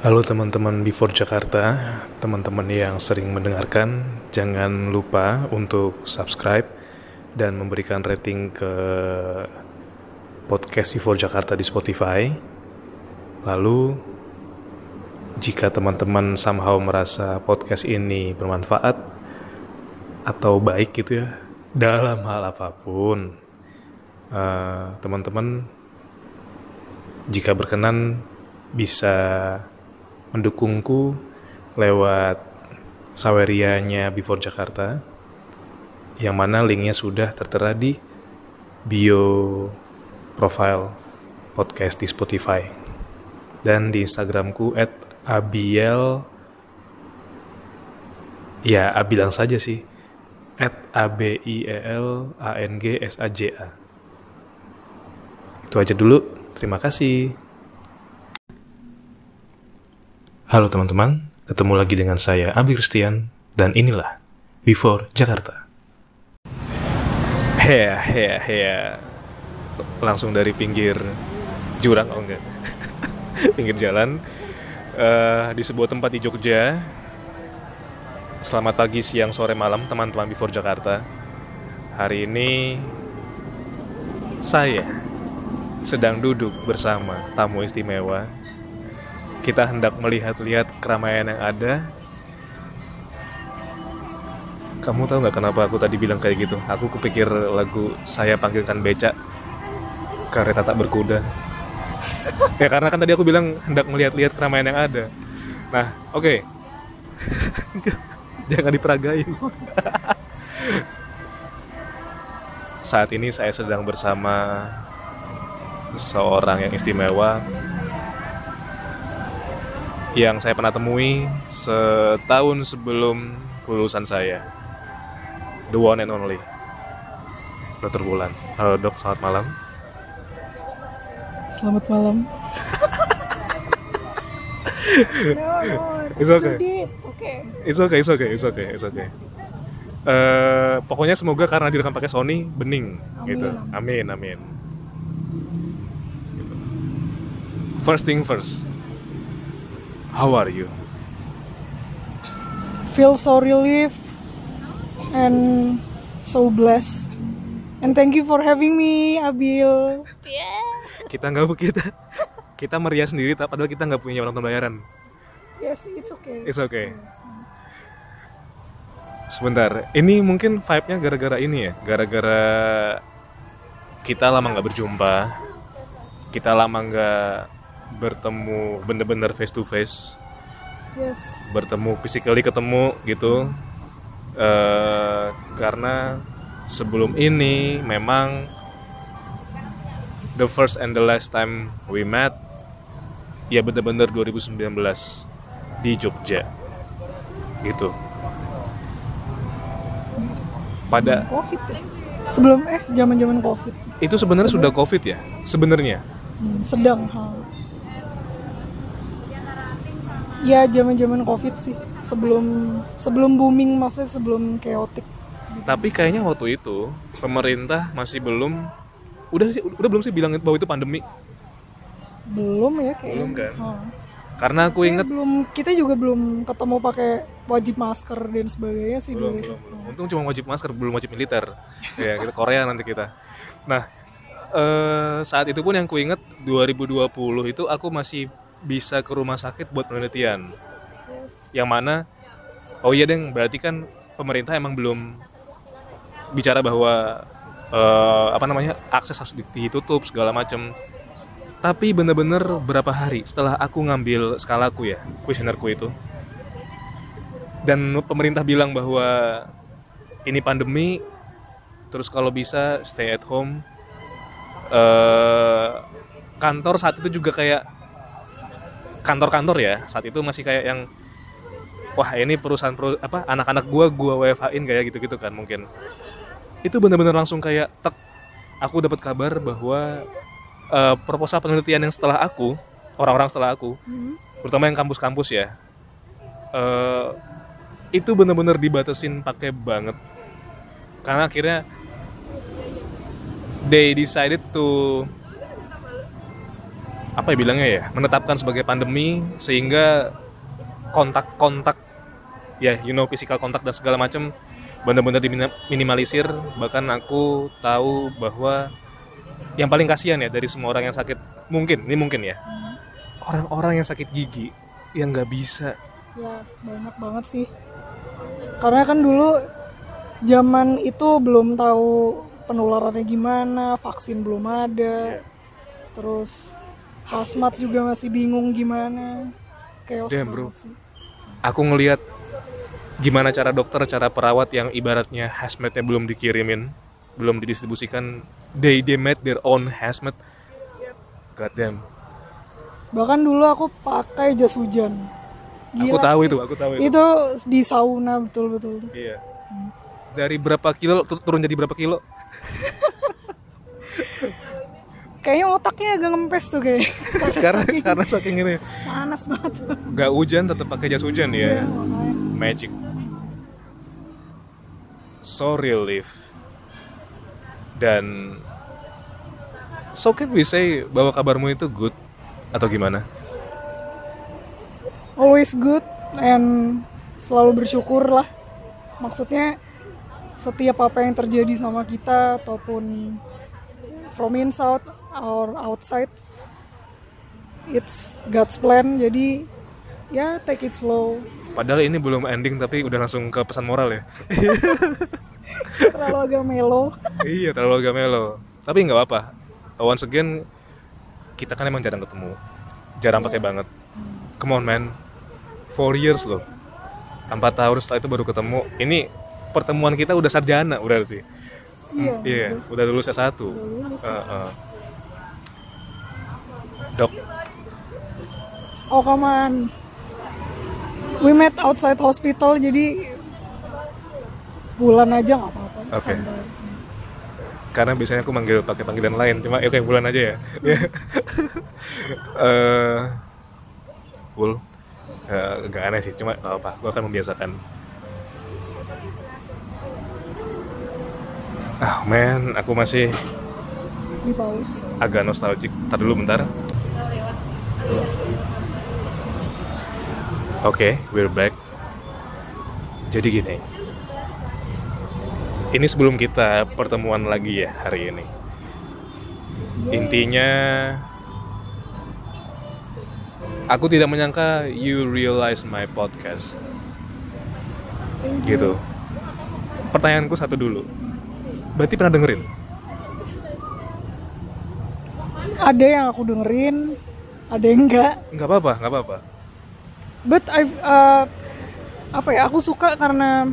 Halo teman-teman Before Jakarta, teman-teman yang sering mendengarkan, jangan lupa untuk subscribe dan memberikan rating ke podcast Before Jakarta di Spotify. Lalu, jika teman-teman somehow merasa podcast ini bermanfaat atau baik gitu ya, dalam hal apa pun, eh, teman-teman jika berkenan bisa mendukungku lewat sawerianya Before Jakarta yang mana linknya sudah tertera di bio profile podcast di Spotify. Dan di Instagramku at abiel ya abilang saja sih. At a b i e l a n g s a j a. Itu aja dulu. Terima kasih Halo teman-teman, ketemu lagi dengan saya Abi Christian dan inilah Before Jakarta. Hea, hea, hea. Langsung dari pinggir jurang, oh enggak. pinggir jalan. Eh, di sebuah tempat di Jogja. Selamat pagi, siang, sore, malam teman-teman Before Jakarta. Hari ini saya sedang duduk bersama tamu istimewa kita hendak melihat-lihat keramaian yang ada. Kamu tahu nggak kenapa aku tadi bilang kayak gitu? Aku kepikir lagu saya panggilkan becak kereta tak berkuda. ya karena kan tadi aku bilang hendak melihat-lihat keramaian yang ada. Nah, oke. Okay. Jangan diperagain. Saat ini saya sedang bersama seorang yang istimewa yang saya pernah temui setahun sebelum kelulusan saya. The one and only. Dokter Bulan. Halo dok, selamat malam. Selamat malam. It's okay. Oke. It's okay, it's okay, it's okay, it's okay. Eh, pokoknya semoga karena direkam pakai Sony bening gitu. Amin, amin. Gitu. First thing first. How are you? Feel so relief and so blessed. And thank you for having me, Abil. Kita nggak kita kita meriah sendiri, tak- padahal kita nggak punya penonton bayaran. Yes, it's okay. It's okay. Sebentar, ini mungkin vibe-nya gara-gara ini ya, gara-gara kita lama nggak berjumpa, kita lama nggak bertemu bener-bener face to face, Yes. bertemu physically ketemu gitu, Eh, karena sebelum ini memang the first and the last time we met ya bener-bener 2019 di Jogja gitu pada Covid ya? Sebelum eh zaman-zaman Covid. itu sebenarnya sudah covid ya sebenarnya Hmm, sedang. Ya zaman-zaman Covid sih. Sebelum sebelum booming maksudnya sebelum chaotic. tapi kayaknya waktu itu pemerintah masih belum udah sih udah belum sih bilang bahwa itu pandemi Belum ya kayaknya. Belum kan? Ha. karena aku inget belum kita juga belum ketemu pakai wajib masker dan sebagainya sih belum, dulu. belum, belum. untung cuma wajib masker belum wajib militer ya kita Korea nanti kita nah eh, saat itu pun yang ku inget 2020 itu aku masih bisa ke rumah sakit buat penelitian. Yang mana oh iya deng berarti kan pemerintah emang belum bicara bahwa eh, apa namanya akses harus ditutup segala macam tapi bener-bener berapa hari setelah aku ngambil skalaku ya kuesionerku itu dan pemerintah bilang bahwa ini pandemi terus kalau bisa stay at home eh kantor saat itu juga kayak kantor-kantor ya saat itu masih kayak yang wah ini perusahaan peru- apa anak-anak gua gua WFH-in kayak gitu-gitu kan mungkin. Itu benar-benar langsung kayak tek aku dapat kabar bahwa eh, proposal penelitian yang setelah aku orang-orang setelah aku terutama yang kampus-kampus ya eh, itu benar-benar dibatasin pakai banget. Karena akhirnya they decided to apa ya bilangnya ya menetapkan sebagai pandemi sehingga kontak-kontak ya you know physical kontak dan segala macam benar-benar diminimalisir bahkan aku tahu bahwa yang paling kasihan ya dari semua orang yang sakit mungkin ini mungkin ya orang-orang yang sakit gigi yang nggak bisa. Ya banyak banget sih. Karena kan dulu zaman itu belum tahu penularannya gimana vaksin belum ada. Terus hazmat juga masih bingung gimana. Chaos Damn, bro. sih. aku ngelihat gimana cara dokter cara perawat yang ibaratnya hazmatnya belum dikirimin belum didistribusikan. They they made their own hazmat. God damn. Bahkan dulu aku pakai jas hujan. Aku Gila, tahu itu aku tahu itu, itu di sauna betul betul iya. Dari berapa kilo tur- turun jadi berapa kilo kayaknya otaknya agak ngempes tuh kayak. Karena karena saking ini. Panas banget. Nggak hujan tetap pakai jas hujan ya. Makanya. magic. So relief dan so can we say bahwa kabarmu itu good atau gimana? Always good and selalu bersyukur lah. Maksudnya setiap apa yang terjadi sama kita ataupun from inside or outside it's God's plan. Jadi ya take it slow. Padahal ini belum ending tapi udah langsung ke pesan moral ya. Terlalu agak melo. Iya terlalu agak melo. Tapi nggak apa-apa. Once again kita kan emang jarang ketemu. Jarang pakai banget. Come on man. Four years loh. Empat tahun setelah itu baru ketemu. Ini pertemuan kita udah sarjana berarti. Iya. Iya udah lulus S1 lulus. Heeh. Dok. Oh come on. We met outside hospital jadi bulan aja nggak apa-apa. Oke. santai. karena biasanya aku manggil pakai panggilan lain cuma ya oke bulan aja ya. Eh Bul Eh, nggak aneh sih cuma gak apa gue akan membiasakan. Ah men aku masih di pause. agak nostalgic. Ntar dulu bentar Oke, we're back. Jadi gini. Ini sebelum kita pertemuan lagi ya hari ini. Intinya aku tidak menyangka you realize my podcast. Gitu. Pertanyaanku satu dulu. Berarti pernah dengerin? ada yang aku dengerin ada yang enggak? Nggak apa-apa, nggak apa-apa. but I uh, apa ya aku suka karena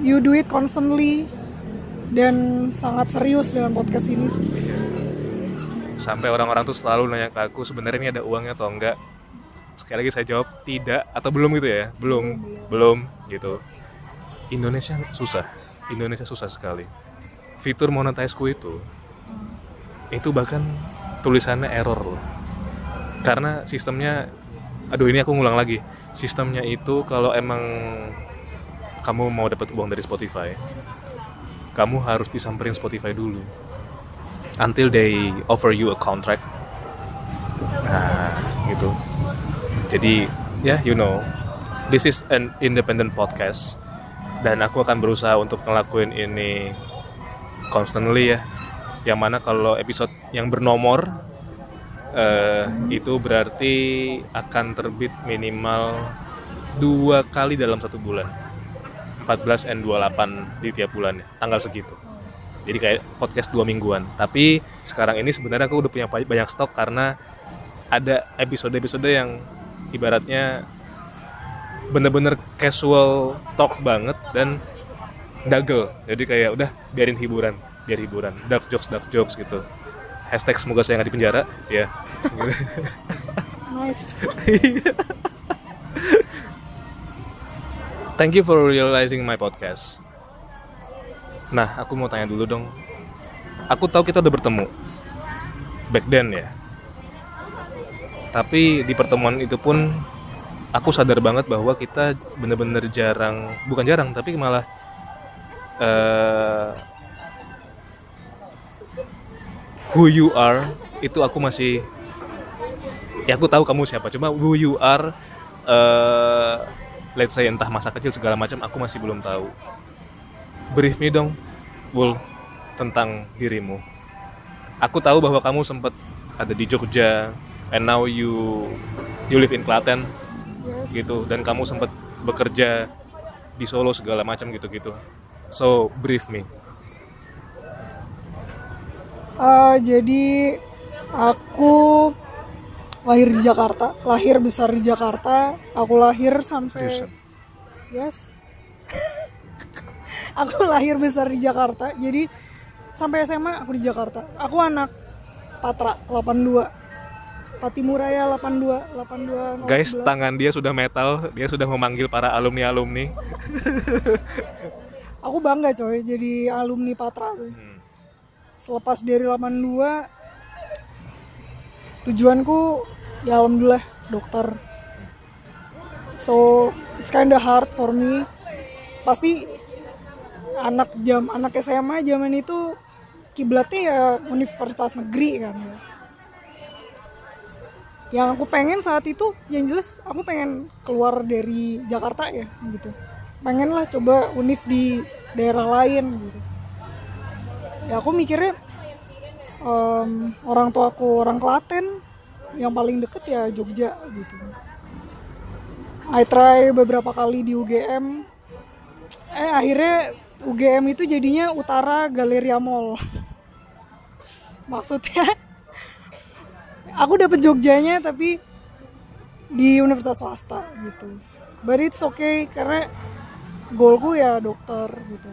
you do it constantly dan sangat serius dengan podcast ini sih. Sampai orang-orang tuh selalu nanya ke aku sebenarnya ini ada uangnya atau enggak? Sekali lagi saya jawab tidak. Atau belum gitu ya? Belum. Belum gitu. Indonesia susah. Indonesia susah sekali. Fitur monetize ku itu itu bahkan tulisannya error loh karena sistemnya aduh ini aku ngulang lagi sistemnya itu kalau emang kamu mau dapat uang dari Spotify kamu harus disamperin Spotify dulu until they offer you a contract. Nah, gitu. Jadi, ya, you know, this is an independent podcast dan aku akan berusaha untuk ngelakuin ini constantly ya. Yang mana kalau episode yang bernomor eh, itu berarti akan terbit minimal dua kali dalam satu bulan. 14 and 28 di tiap bulannya, tanggal segitu. Jadi kayak podcast dua mingguan. Tapi sekarang ini sebenarnya aku udah punya ba- banyak stok karena ada episode-episode yang ibaratnya bener-bener casual talk banget dan dagel. Jadi kayak udah biarin hiburan biar hiburan. Dark jokes dark jokes gitu hashtag semoga saya nggak di penjara. Ya. Nice. Thank you for realizing my podcast. Nah, aku mau tanya dulu dong. Aku tahu kita udah bertemu. Back then ya. Tapi di pertemuan itu pun aku sadar banget bahwa kita bener-bener jarang, bukan jarang, tapi malah eh who you are itu aku masih ya aku tahu kamu siapa. Cuma who you are eh let's say entah masa kecil segala macam aku masih belum tahu. Brief me dong Wul tentang dirimu. Aku tahu bahwa kamu sempat ada di Jogja and now you you live in Klaten Yes. gitu. Dan kamu sempat bekerja di Solo segala macam gitu-gitu. So brief me Eh, jadi aku lahir di Jakarta, lahir besar di Jakarta. Aku lahir sampai Seriusan? yes. aku lahir besar di Jakarta. Jadi sampai SMA aku di Jakarta. Aku anak Patra 82. Patimuraya 82, 82. guys 11. tangan dia sudah metal dia sudah memanggil para alumni alumni Aku bangga coy jadi alumni Patra tuh. Hmm. Selepas dari 82 tujuanku ya alhamdulillah dokter. So it's kinda hard for me. Pasti anak jam anak SMA zaman itu kiblatnya ya universitas negeri kan ya. Yang aku pengen saat itu yang jelas aku pengen keluar dari Jakarta ya gitu. Pengen lah coba univ di daerah lain gitu. Ya aku mikirnya em, orang tua aku orang Klaten yang paling deket ya Jogja gitu. I try beberapa kali di UGM. Eh akhirnya UGM itu jadinya Utara Galeria Mall. Maksudnya aku dapet Jogjanya tapi di universitas swasta gitu. But it's okay karena goalku ya dokter gitu.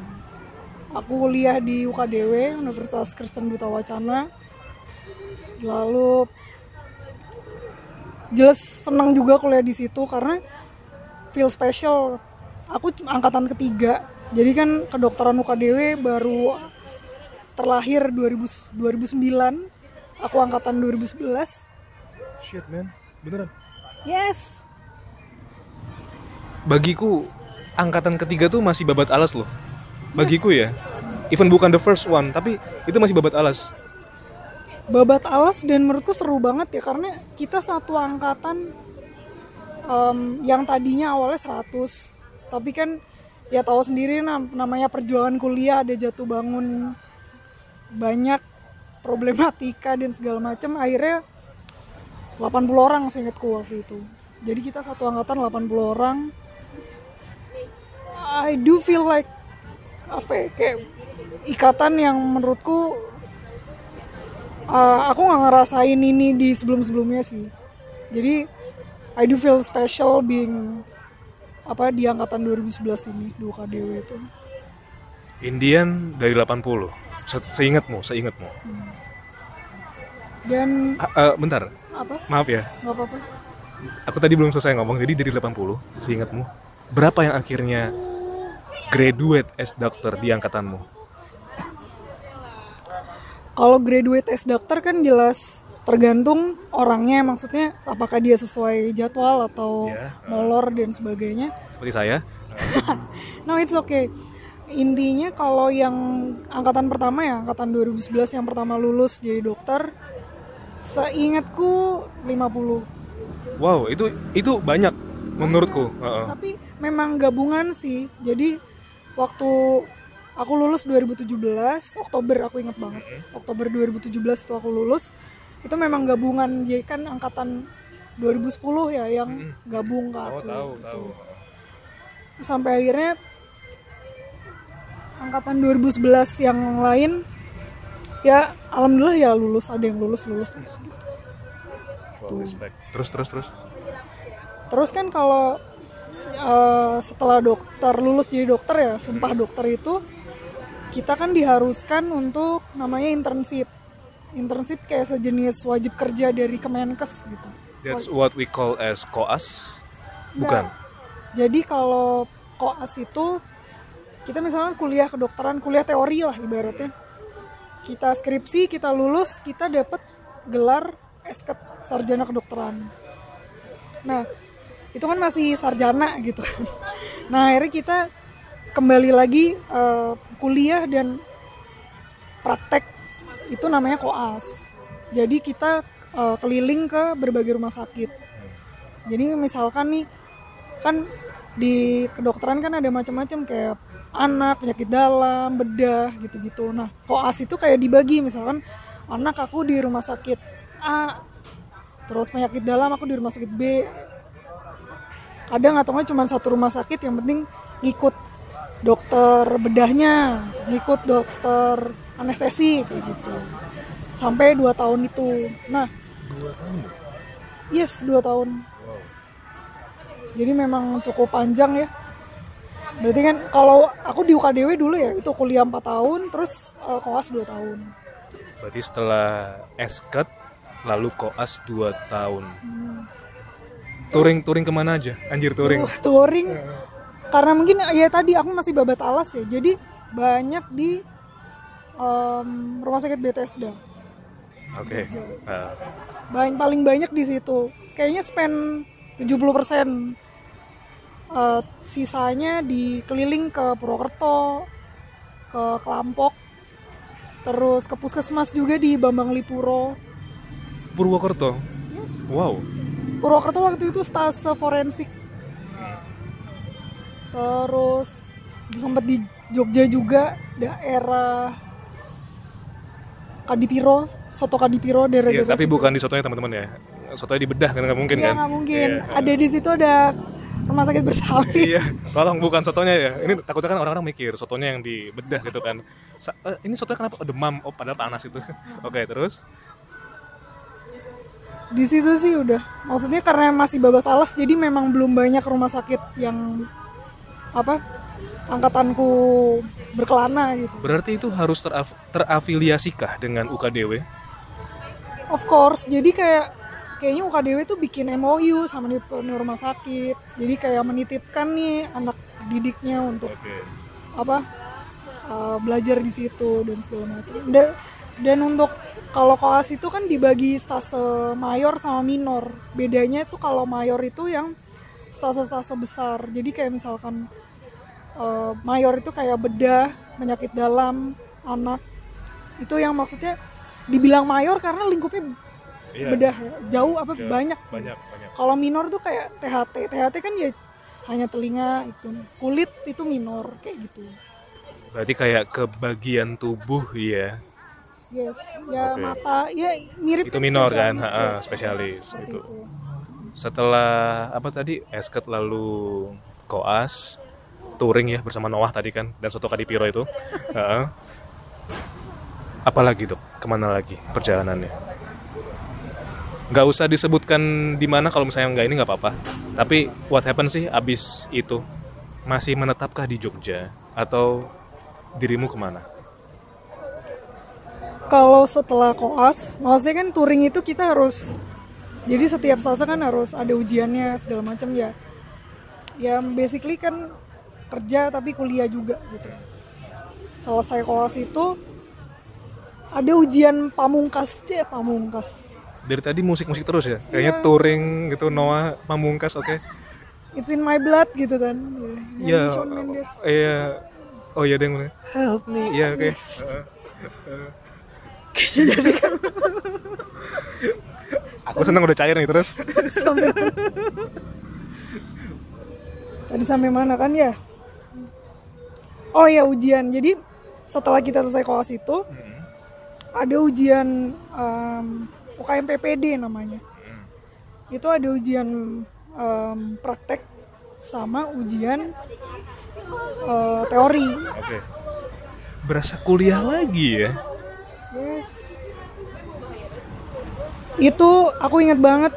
Aku kuliah di UKDW Universitas Kristen Duta Wacana. Lalu jelas senang juga kuliah di situ karena feel special. Aku angkatan ketiga. Jadi kan kedokteran UKDW baru terlahir 2000, 2009. Aku angkatan 2011. shit man beneran Yes. bagiku angkatan ketiga tuh masih babat alas loh bagiku ya. Even bukan the first one tapi itu masih babat alas. Babat alas dan menurutku seru banget ya karena kita satu angkatan em, yang tadinya awalnya 100 tapi kan ya tahu sendiri nam- namanya perjuangan kuliah ada jatuh bangun banyak problematika dan segala macam. Akhirnya 80 orang seingatku waktu itu. Jadi kita satu angkatan 80 orang. I do feel like apa ya, kayak ikatan yang menurutku uh, aku nggak ngerasain ini di sebelum-sebelumnya sih. Jadi I do feel special being apa di angkatan 2011 ini di UKDW itu. Indian dari 80 Se- seingatmu seingatmu Dan Ah, eh, bentar apa? maaf ya nggak apa-apa. aku tadi belum selesai ngomong jadi dari 80 seingatmu berapa yang akhirnya graduate as doctor di angkatanmu Kalau graduate as dokter kan jelas tergantung orangnya maksudnya apakah dia sesuai jadwal atau Iya. molor dan sebagainya. seperti saya No it's okay. Intinya kalau yang angkatan pertama ya, angkatan 2011 yang pertama lulus jadi dokter, seingatku 50. wow itu itu banyak menurutku Heeh. Tapi memang gabungan sih. Jadi waktu aku lulus 2017, Oktober aku ingat banget. Oktober 2017 itu aku lulus. Itu memang gabungan jadi kan angkatan 2010 ya yang gabung ke aku oh tahu gitu. tahu Terus sampai akhirnya angkatan 2011 yang lain ya alhamdulillah ya lulus ada yang lulus lulus lulus gitu. Wow, terus terus terus Terus kan kalau eh, setelah dokter lulus jadi dokter ya sumpah dokter itu kita kan diharuskan untuk namanya internship. Internship kayak sejenis wajib kerja dari Kemenkes gitu. that's what we call as koas bukan. Jadi kalau koas itu kita misalnya kuliah kedokteran, kuliah teori lah ibaratnya. Kita skripsi, kita lulus, kita dapat gelar esket sarjana kedokteran. Nah, itu kan masih sarjana gitu. Nah, akhirnya kita kembali lagi eh, kuliah dan praktek itu namanya koas. Jadi kita eh, keliling ke berbagai rumah sakit. Jadi misalkan nih kan di kedokteran kan ada macam-macam kayak anak, penyakit dalam, bedah gitu-gitu. Nah, koas itu kayak dibagi misalkan anak aku di rumah sakit A, terus penyakit dalam aku di rumah sakit B. Kadang atau nggak cuma satu rumah sakit yang penting ngikut dokter bedahnya, ngikut dokter anestesi kayak gitu. Sampai dua tahun itu. Nah, Dua tahun. yes dua tahun. Wow. Jadi memang cukup panjang ya. Berarti kan kalau aku di UKDW dulu ya itu kuliah 4 tahun terus eh, koas 2 tahun. Berarti setelah esket lalu koas 2 tahun. Touring touring ke mana aja? Anjir touring. Uh, touring karena mungkin ya tadi aku masih babat alas ya. Jadi banyak di em, rumah sakit Bethesda. Oke. Nah, Banyak paling banyak di situ. Kayaknya spend 70% Eh, sisanya dikeliling ke Purwokerto, ke Kelampok, terus ke puskesmas juga di Bambang Lipuro. Purwokerto. Yes. Wow. Purwokerto waktu itu stase forensik. Terus sempat di Jogja juga daerah Kadipiro, soto Kadipiro daerah Iya, tapi bukan di sotonya teman-teman ya. Sotonya di bedah kan nggak mungkin Iya kan? nggak mungkin. Iya. Ada di situ ada rumah sakit bersalin. Iya, tolong bukan sotonya ya. Ini takutnya kan orang-orang mikir sotonya yang di bedah gitu kan. Sa- eh, ini sotonya kenapa oh, demam? Oh, padahal panas itu. Oke, terus Di situ sih udah. Maksudnya karena masih babat alas jadi memang belum banyak rumah sakit yang apa angkatanku berkelana gitu. berarti itu harus teraf- terafiliasikah dengan UKDW? Of course, jadi kayak kayaknya UKDW tuh bikin MOU sama di rumah sakit. Jadi kayak menitipkan nih anak didiknya untuk Oke. apa uh, belajar di situ dan segala macam. Dan, untuk kalau koas itu kan dibagi stase mayor sama minor. Bedanya itu kalau mayor itu yang stase-stase besar. Jadi kayak misalkan uh, mayor itu kayak bedah, penyakit dalam, anak. Itu yang maksudnya dibilang mayor karena lingkupnya Iya. bedah ya. jauh apa Jauh. banyak. Banyak, banyak. Kalau minor tuh kayak THT. THT kan ya hanya telinga itu. Kulit itu minor kayak gitu. Berarti kayak ke bagian tubuh ya. Yes, ya Oke. mata, ya mirip Itu minor kan, spesialis, Ha-ha, yes. spesialis Seperti itu. Setelah apa tadi? Esket lalu koas, touring ya bersama Noah tadi kan dan Soto Kadipiro itu. Heeh. Apalagi dok? Ke mana lagi perjalanannya? Nggak usah disebutkan di mana kalau misalnya nggak ini nggak apa-apa. Tapi what happen sih abis itu? Masih menetapkah di Jogja atau dirimu ke mana? Kalau setelah koas, maksudnya kan touring itu kita harus, jadi setiap stase kan harus ada ujiannya segala macam ya. Ya basically kan kerja tapi kuliah juga gitu. Selesai koas itu ada ujian pamungkas, cek pamungkas. Dari tadi musik-musik terus ya? Kayaknya touring gitu Noah Pamungkas oke. It's in my blood gitu kan. Iya. Mendes. Iya. Oh iya deh. Help me. Iya oke. Aku seneng udah cair nih terus. sampai tadi sampai mana kan ya oh ya ujian jadi setelah kita selesai koas itu ada ujian em, UKM PPD namanya itu ada ujian em, praktek sama ujian eh, teori Oke. Berasa kuliah lagi ya? Yes. Itu aku ingat banget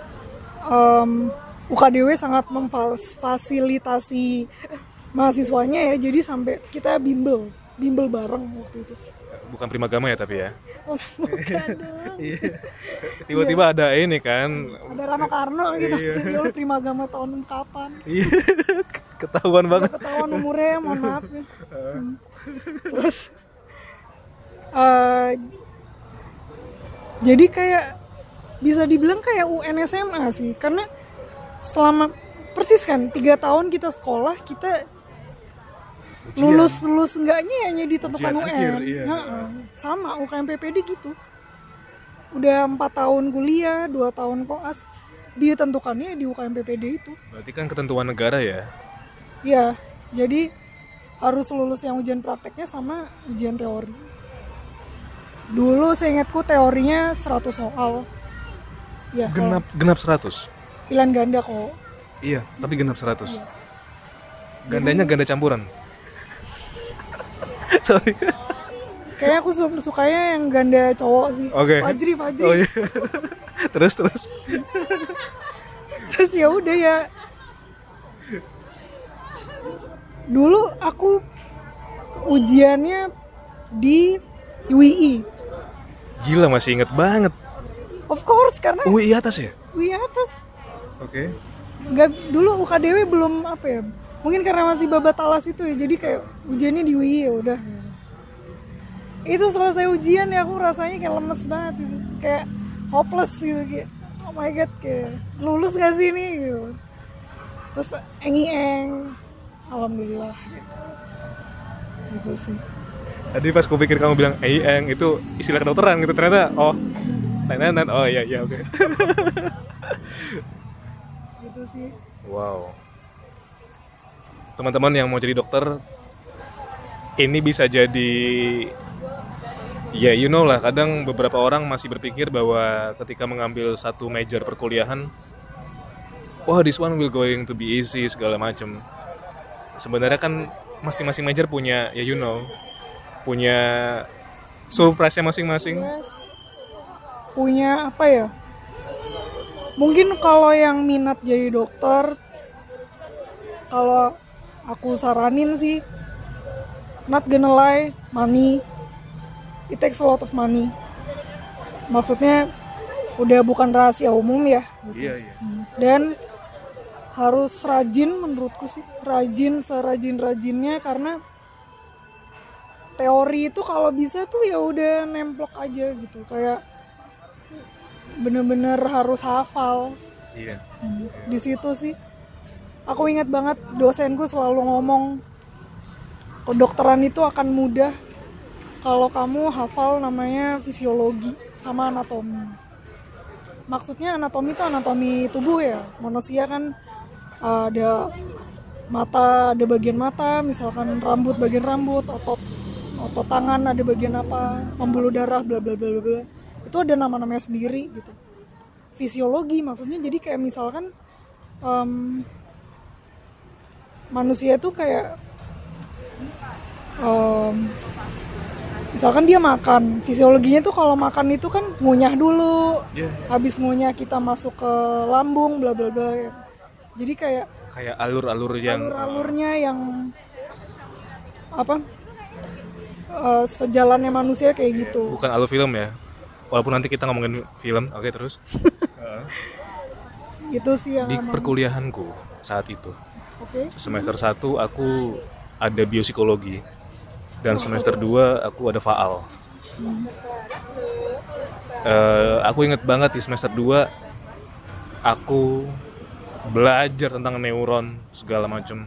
em, UKDW sangat memfasilitasi mahasiswanya ya. Jadi sampai kita bimbel, bimbel bareng waktu itu. Bukan primagama ya tapi ya. Oh, bukan dong. Tiba-tiba ada ini kan. Ada Rano Karno gitu. Iya. Jadi lu primagama tahun kapan? Iya. Ketahuan banget. Ketahuan umurnya, mohon maaf ya. Hmm. Terus eh, jadi kayak bisa dibilang kayak UN SMA sih. Karena selama persis kan tiga tahun kita sekolah kita lulus lulus enggaknya hanya ditentukan Ujian UN akhir, iya. Sama UKM PPD gitu. Udah empat tahun kuliah dua tahun koas. Ditentukannya di UKM PPD itu. Berarti kan ketentuan negara ya. ya jadi harus lulus yang ujian prakteknya sama ujian teori dulu seingatku teorinya 100 soal ya kalau Genap genap 100. pilihan ganda kok Iya, tapi genap 100. Gandanya ganda campuran. Sorry. kayaknya aku su- sukanya yang ganda cowok sih Oke. Fajri Fajri Oh iya. terus terus. terus ya udah ya dulu aku ujiannya di UII Gila masih inget banget. of course karena UI atas ya? UI atas. Oke. nggak dulu UKDW belum apa ya? Mungkin karena masih babat alas itu ya jadi kayak ujiannya di UI ya udah. Itu selesai ujian ya aku rasanya kayak lemes banget gitu kayak hopeless gitu kayak oh my god kayak lulus gak sih ini gitu. Terus engi eng alhamdulillah gitu. Gitu sih Tadi pas gue pikir kamu bilang eng itu istilah kedokteran gitu ternyata oh tenan oh iya iya oke. gitu sih Wow. Teman-teman yang mau jadi dokter ini bisa jadi ya you know lah kadang beberapa orang masih berpikir bahwa ketika mengambil satu major perkuliahan wah this one will going to be easy segala macam. Sebenarnya kan masing-masing major punya ya you know punya surprise-nya masing-masing. Punya apa ya? Mungkin kalau yang minat jadi dokter kalau aku saranin sih not gonna lie money. It takes a lot of money. Maksudnya udah bukan rahasia umum ya Iya iya. dan harus rajin menurutku sih rajin serajin rajinnya karena teori itu kalau bisa tuh ya udah nemplok aja gitu. Kayak bener-bener harus hafal. Iya. di situ sih aku ingat banget dosenku selalu ngomong kedokteran itu akan mudah kalau kamu hafal namanya fisiologi sama anatomi. Maksudnya anatomi itu anatomi tubuh ya. Manusia kan ada mata ada bagian mata misalkan rambut bagian rambut otot otot tangan ada bagian apa pembuluh darah bla bla bla bla bla. Itu ada nama-namanya sendiri gitu. Fisiologi maksudnya jadi kayak misalkan em, manusia itu kayak em, misalkan dia makan fisiologinya tuh kalau makan itu kan ngunyah dulu. Iya. habis ngunyah kita masuk ke lambung bla bla bla. Jadi kayak Kayak alur-alur yang alur-alurnya yang apa eh, sejalannya manusia kayak gitu bukan alur film ya. Walaupun nanti kita ngomongin film, oke terus. gitu sih yang Di emang- perkuliahanku saat itu oke semester 1 aku ada biopsikologi dan semester 2 aku ada faal. Eh, aku inget banget di semester 2 aku belajar tentang neuron segala macam.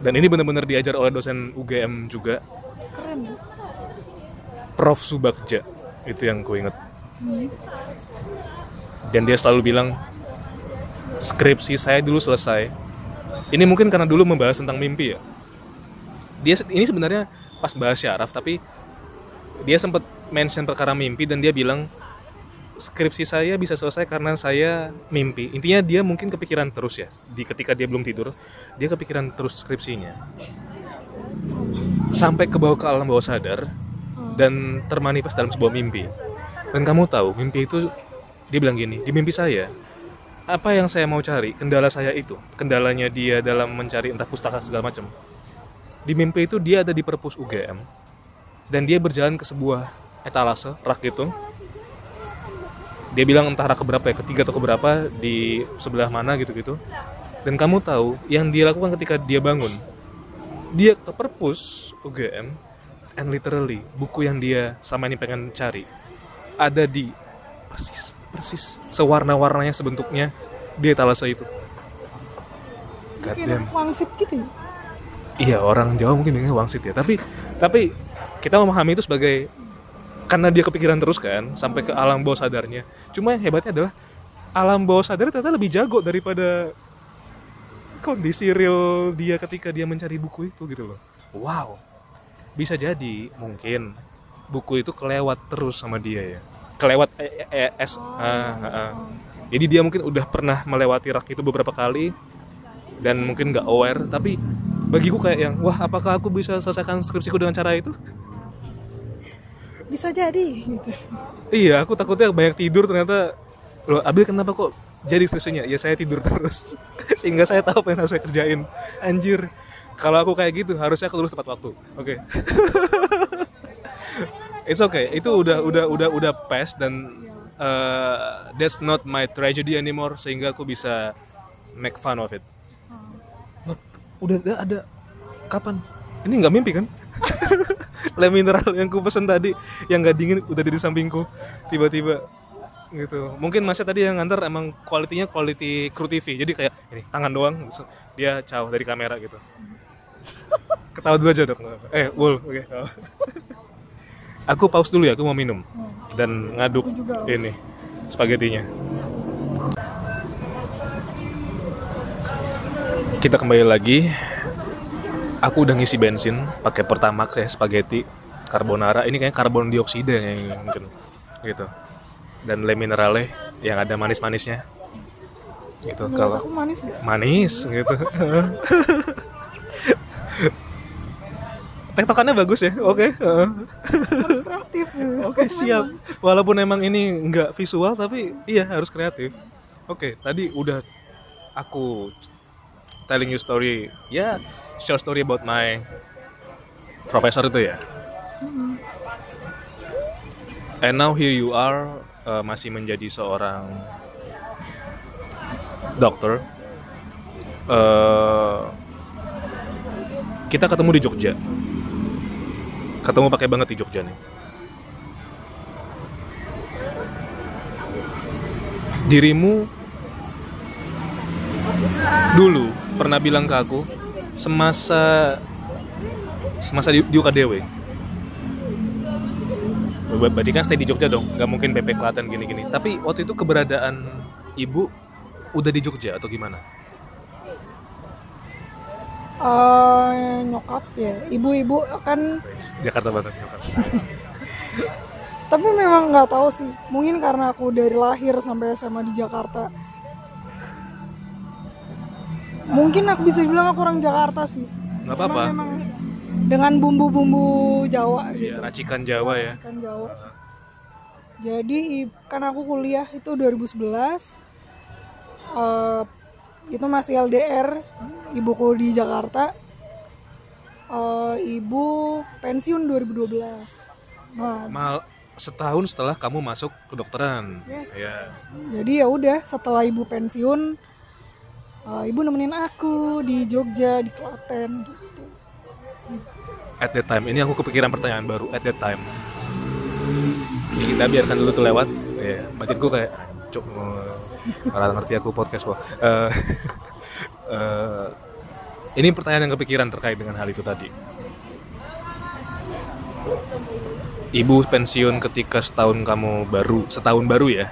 Dan ini benar-benar diajar oleh dosen UGM juga, keren Prof Subagja. Itu yang ku inget. Dan dia selalu bilang skripsi saya dulu selesai. Ini mungkin karena dulu membahas tentang mimpi ya. Dia ini sebenarnya pas bahas syaraf tapi dia sempat mention perkara mimpi dan dia bilang skripsi saya bisa selesai karena saya mimpi. Intinya dia mungkin kepikiran terus ya. Di ketika dia belum tidur, dia kepikiran terus skripsinya. Sampai ke bawah ke alam bawah sadar dan termanifest dalam sebuah mimpi. Dan kamu tahu, mimpi itu dia bilang gini, di mimpi saya apa yang saya mau cari, kendala saya itu, kendalanya dia dalam mencari entah pustaka segala macam. Di mimpi itu dia ada di perpus UGM dan dia berjalan ke sebuah etalase rak itu. Dia bilang entah rak keberapa ya, ketiga atau keberapa di sebelah mana gitu-gitu. Dan kamu tahu yang dia lakukan ketika dia bangun, dia ke perpus UGM and literally buku yang dia selama ini pengen cari ada di persis persis sewarna-warnanya sebentuknya di etalase itu. God kayak damn. wangsit gitu ya Iya orang Jawa mungkin bilangnya wangsit ya. Tapi tapi kita memahami itu sebagai karena dia kepikiran terus kan sampai ke alam bawah sadarnya cuma yang hebatnya adalah alam bawah sadar ternyata lebih jago daripada kondisi real dia ketika dia mencari buku itu gitu loh. Wow. Bisa jadi mungkin buku itu kelewat terus sama dia ya. Kelewat eh, eh, eh, es ah, ah, ah. jadi dia mungkin udah pernah melewati rak itu beberapa kali dan mungkin nggak aware tapi bagiku kayak yang wah apakah aku bisa selesaikan skripsiku dengan cara itu? Bisa jadi gitu. Iya aku takutnya banyak tidur ternyata loh Abil kenapa kok jadi skripsinya ya saya tidur terus. Sehingga saya tahu apa yang harus saya kerjain. Anjir kalau aku kayak gitu harusnya aku lulus tepat waktu. Oke. It's okay. Itu udah udah udah udah past dan uh, that's not my tragedy anymore sehingga aku bisa make fun of it. Udah ada, ada kapan? Ini nggak mimpi kan? Le mineral yang ku pesen tadi yang nggak dingin udah di sampingku. Tiba-tiba gitu. Mungkin masnya tadi yang nganter emang kualitinya quality kru TV jadi kayak ini tangan doang. Dia jauh dari kamera gitu. Ketawa dulu aja dok eh Wul oke aku pause dulu ya aku mau minum. Dan ngaduk ini spagettinya kita kembali lagi. Aku udah ngisi bensin pakai pertamax ya spaghetti carbonara. Ini kayak karbon dioksida yang mungkin. Gitu dan le minerale yang ada manis-manisnya gitu Menurut kalau aku manis gak? manis gitu tektokannya bagus ya oke heeh. harus kreatif gitu. Oke siap. Walaupun emang ini nggak visual tapi iya harus kreatif. Oke tadi udah aku telling you story ya short story about my professor itu ya. And now here you are uh, masih menjadi seorang dokter. Uh, kita ketemu di Jogja. Ketemu pakai banget di Jogja nih. dirimu dulu pernah bilang ke aku semasa semasa di, di UKDW berarti kan stay di Jogja dong nggak mungkin BP Klaten gini-gini. Tapi waktu itu keberadaan ibu udah di Jogja atau gimana? Eh, nyokap ya. Ibu-ibu kan Jakarta banget nyokap. tapi memang nggak tahu sih. Mungkin karena aku dari lahir sampai SMA di Jakarta. Mungkin aku bisa bilang aku orang Jakarta sih. Nggak apa-apa. Emang- emang dengan bumbu-bumbu Jawa Iya, gitu. racikan Jawa ya. Kan Jawa sih. jadi kan aku kuliah itu 2011 Eh, itu masih LDR ibuku di Jakarta. Eh, ibu pensiun 2012 nah mal setahun setelah kamu masuk kedokteran. Yes. ya jadi ya udah setelah ibu pensiun eh, ibu nemenin aku di Jogja di Klaten gitu at that time. Ini aku kepikiran pertanyaan baru at that time. Jadi kita biarkan dulu tuh lewat. Ya batinku kayak cuk orang ngerti aku podcast kok Eh, eh, ini pertanyaan yang kepikiran terkait dengan hal itu tadi. Ibu pensiun ketika setahun kamu baru setahun baru ya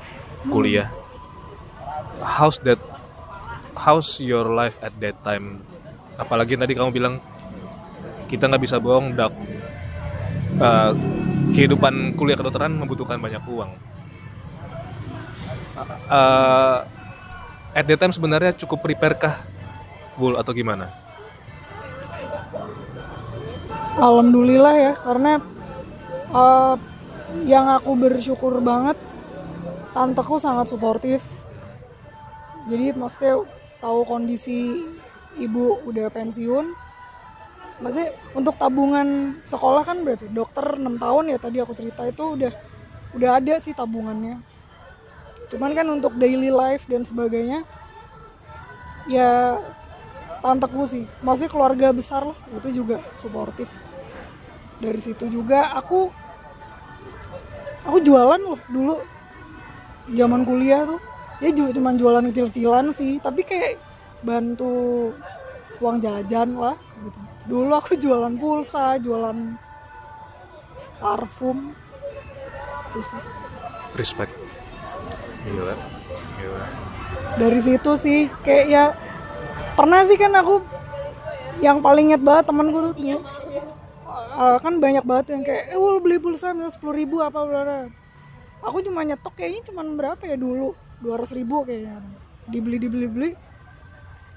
kuliah. How's that how's your life at that time? Apalagi tadi kamu bilang kita nggak bisa bohong dak Eh, kehidupan kuliah kedokteran membutuhkan banyak uang. Eh, at that time sebenarnya cukup prepare kah Bul atau gimana? Alhamdulillah ya karena eh, yang aku bersyukur banget tanteku sangat suportif. Jadi maksudnya tahu kondisi ibu udah pensiun maksudnya untuk tabungan sekolah kan berarti dokter 6 tahun ya tadi aku cerita itu udah udah ada sih tabungannya. Cuman kan untuk daily life dan sebagainya ya tanteku sih. Maksudnya keluarga besar lah itu juga suportif. Dari situ juga aku aku jualan loh dulu zaman kuliah tuh. Ya juga cuman jualan kecil-kecilan sih tapi kayak bantu uang jajan lah gitu dulu aku jualan pulsa jualan parfum. Itu sih. Respect. Gila gila dari situ sih kayak ya pernah sih kan aku yang paling inget banget temanku tuh uh, kan banyak banget yang kayak eh lu beli pulsa misalnya sepuluh ribu apa bla. aku cuma nyetok kayaknya cuma berapa ya dulu? dua ratus ribu kayaknya. Dibeli dibeli beli.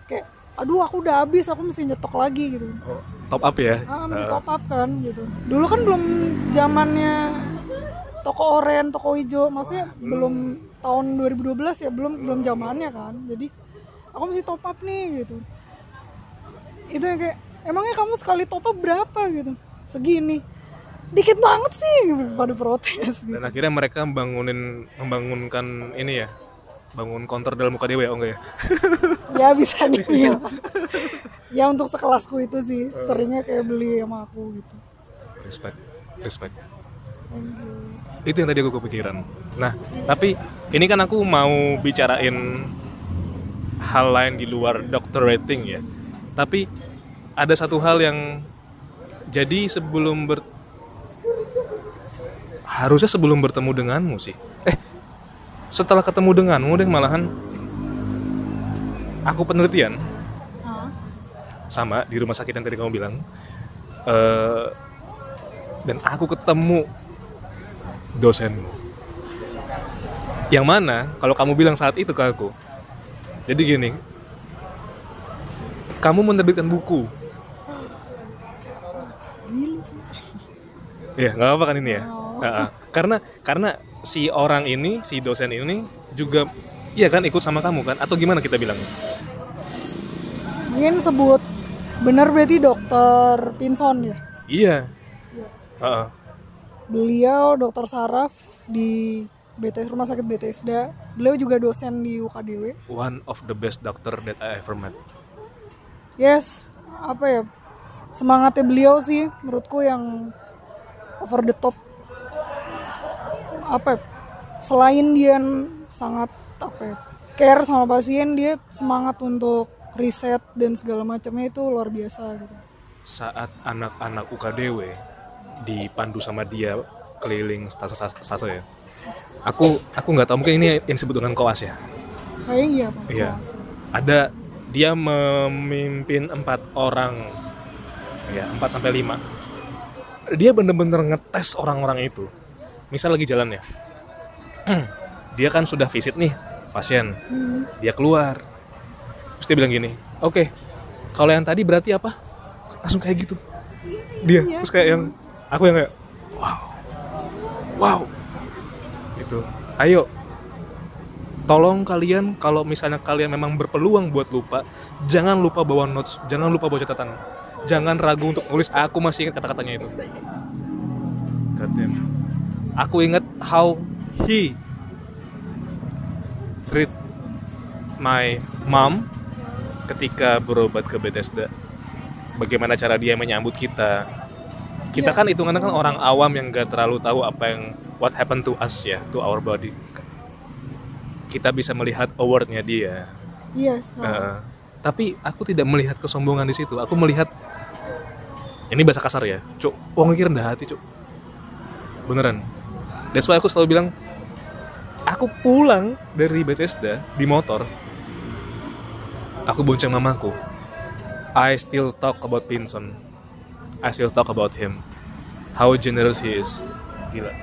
Kayak aduh aku udah habis aku mesti nyetok lagi gitu. Oh, top up ya? Ah mesti top up kan gitu. Dulu kan belum zamannya toko oren toko hijau maksudnya belum tahun 2012 ya belum belum zamannya kan. Jadi aku mesti top up nih gitu. Itu yang kayak emangnya kamu sekali top up berapa? Gitu. Segini. Dikit banget sih pada protes gitu. dan akhirnya mereka membangunin membangunkan ini ya bangun counter dalam muka dewa ya? Oh enggak ya? Ya bisa dibilang ya. Untuk sekelasku itu sih seringnya kayak beli sama aku gitu. Respect respect. Itu yang tadi aku kepikiran. Nah tapi ini kan aku mau bicarain hal lain di luar doctor rating ya. Tapi ada satu hal yang jadi sebelum ber harusnya sebelum bertemu denganmu sih. Eh setelah ketemu denganmu deh malahan aku penelitian. Sama di rumah sakit yang tadi kamu bilang. Eh, dan aku ketemu dosenmu. Yang mana kalau kamu bilang saat itu ke aku jadi gini kamu menerbitkan buku. Ya nggak apa kan ini ya? Oh. Ha-ha. karena karena si orang ini si dosen ini juga Iya kan ikut sama kamu kan? Atau gimana kita bilang mungkin sebut benar berarti dokter Pinson ya? Iya. Ha-ha. beliau dokter saraf di BTS Rumah Sakit Bethesda. Beliau juga dosen di UKDW one of the best doctor that I ever met. Yes apa ya? Semangatnya beliau sih menurutku yang over the top apa ya, selain dia sangat apa ya, care sama pasien dia semangat untuk riset dan segala macamnya itu luar biasa gitu. Saat anak-anak UKDW dipandu sama dia keliling stase stase ya? Aku aku nggak tahu mungkin ini yang disebut dengan koas ya? Kayaknya iya Pak. Iya. ada dia memimpin empat orang. Ya empat sampai lima. Dia bener-bener ngetes orang-orang itu misal lagi jalan ya. Dia kan sudah visit nih pasien. Hmm. dia keluar. Terus dia bilang gini oke kalau yang tadi berarti apa? Langsung kayak gitu. Dia Iya. terus kayak yang aku yang kayak wow wow. Gitu. Ayo tolong kalian kalau misalnya kalian memang berpeluang buat lupa jangan lupa bawa notes jangan lupa bawa catatan. Jangan ragu untuk nulis aku masih ingat kata-katanya itu. Damn. Aku ingat how he treat my mom ketika berobat ke Bethesda. Bagaimana cara dia menyambut kita. Kita Iya. kan hitungannya kan orang awam yang gak terlalu tahu apa yang what happened to us ya to our body. Kita bisa melihat awardnya dia. Yes Eh, tapi aku tidak melihat kesombongan di situ. Aku melihat ini bahasa kasar ya cuk. Wong iki rendah hati cuk. Beneran that's why aku selalu bilang aku pulang dari Bethesda di motor aku bonceng mamaku. I still talk about Pinson. I still talk about him. How generous he is. Gila.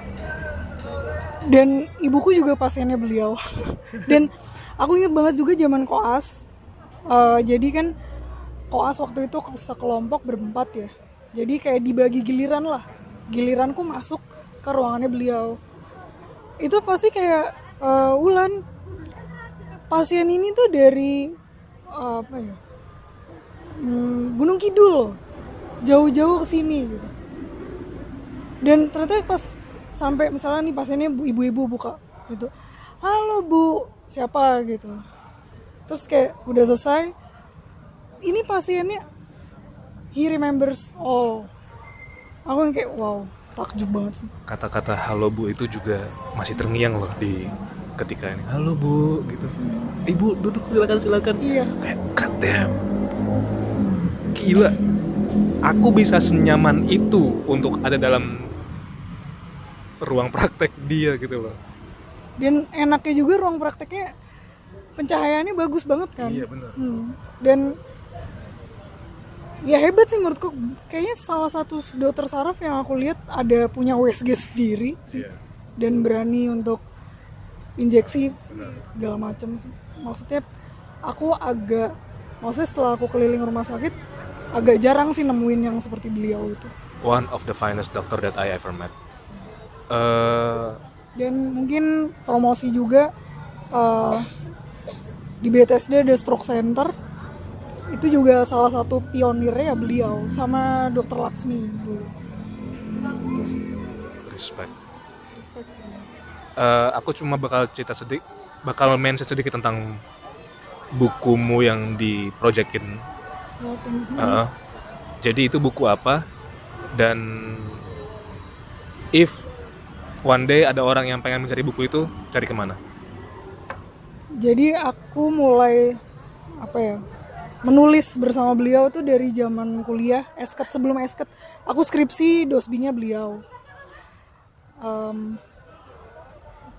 Dan ibuku juga pasiennya beliau. Dan aku ingat banget juga zaman koas. Eh, jadi kan koas waktu itu sekelompok berempat ya. Jadi kayak dibagi giliran lah. Giliranku masuk ke ruangannya beliau. Itu pasti kayak eh, Ulan pasien ini tuh dari eh, apa ya hmm, Gunung Kidul loh. Jauh-jauh ke sini gitu. Dan ternyata pas sampai misalnya nih pasiennya bu- ibu-ibu buka gitu halo bu siapa? gitu. Terus kayak udah selesai ini pasiennya he remembers all. Aku yang kayak wow takjub banget sih. Kata-kata halo bu itu juga masih terngiang loh di ketika ini. Halo bu gitu. Ibu duduk silakan silakan. Iya. Kayak god damn. Gila. Aku bisa senyaman itu untuk ada dalam ruang praktek dia gitu loh. Dan enaknya juga ruang prakteknya pencahayaannya bagus banget kan? Iya, benar. Hmm. dan ya hebat sih menurutku. Kayaknya salah satu dokter saraf yang aku lihat ada punya USG sendiri sih. Iya. dan berani untuk injeksi Benar. segala macam sih. Maksudnya aku agak maksudnya setelah aku keliling rumah sakit agak jarang sih nemuin yang seperti beliau itu. One of the finest doctor that I ever met. Eh, dan mungkin promosi juga eh, di BTSD ada stroke center itu juga salah satu pionirnya ya beliau sama dokter Laksmi dulu sih. respect Respect. Eh, aku cuma bakal cerita sedikit bakal mention sedikit tentang bukumu yang diprojekin Oh. Heeh. jadi itu buku apa dan if one day ada orang yang pengen mencari buku itu cari ke mana jadi aku mulai apa ya menulis bersama beliau tuh dari zaman kuliah esket sebelum esket. Aku skripsi dosbinya beliau. Em,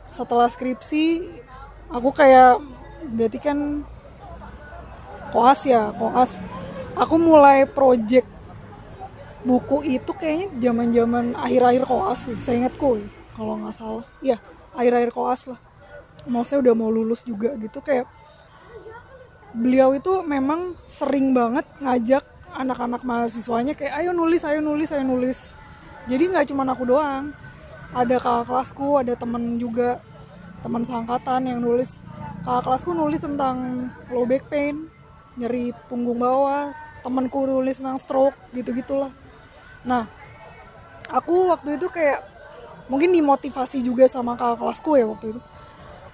setelah skripsi aku kayak berarti kan koas ya koas. Aku mulai project buku itu kayaknya zaman zaman akhir-akhir koas sih saya ingatku ya, kalau nggak salah. Ya akhir-akhir koas lah. Maksudnya udah mau lulus juga gitu kayak beliau itu memang sering banget ngajak anak-anak mahasiswanya kayak ayo nulis ayo nulis ayo nulis. Jadi nggak cuma aku doang. Ada kakak kelasku ada temen juga teman seangkatan yang nulis. Kakak kelasku nulis tentang low back pain nyeri punggung bawah temanku nulis tentang stroke gitu gitulah nah aku waktu itu kayak mungkin dimotivasi juga sama kakak kelasku ya waktu itu.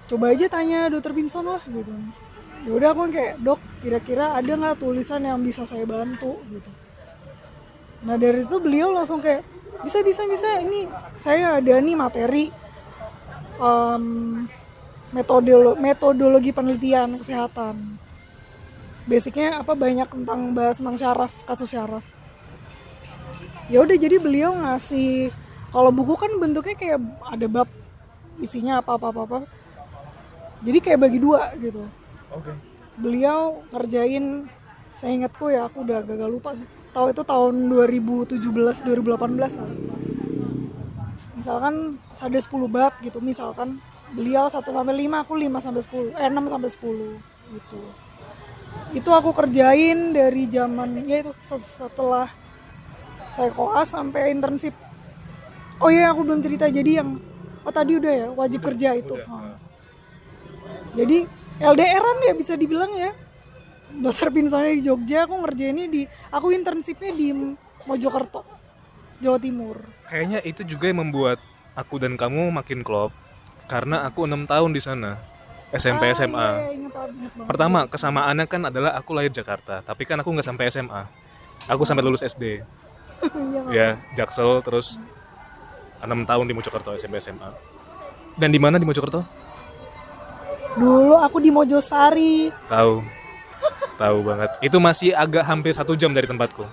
Coba aja tanya dokter Pinson lah gitu ya udah aku kayak dok kira-kira ada nggak tulisan yang bisa saya bantu? Gitu. Nah dari itu beliau langsung kayak bisa bisa bisa ini saya ada nih materi em, metodolo- metodologi penelitian kesehatan. Basicnya apa banyak tentang bahas tentang syaraf kasus syaraf. Ya udah jadi beliau ngasih kalau buku kan bentuknya kayak ada bab isinya apa apa apa, apa. jadi kayak bagi dua gitu oke. Beliau ngerjain saya ingatku ya aku udah agak lupa sih. Tahu itu tahun 2017 2018 lah. misalkan ada 10 bab gitu misalkan. Beliau 1 sampai 5 aku 5 sampai 10 eh 6 sampai 10 gitu. Itu aku kerjain dari zaman ya itu se- setelah saya koas sampai internship. Oh iya aku belum cerita. Jadi yang oh tadi udah ya wajib kerja itu. udah. Ah. jadi LDRan ya bisa dibilang ya. Dokter Pinsonnya di Jogja aku ngerjainnya di aku internshipnya di Mojokerto Jawa Timur. Kayaknya itu juga yang membuat aku dan kamu makin klop karena aku enam tahun di sana SMP Ah, SMA iya, iya, pertama kesamaannya kan adalah aku lahir Jakarta tapi kan aku nggak sampai SMA aku sampai lulus SD Iya, ya Jaksel terus enam tahun di Mojokerto SMP SMA dan di mana di Mojokerto dulu aku di Mojosari. Tahu. Tahu banget. Itu masih agak hampir satu jam dari tempatku.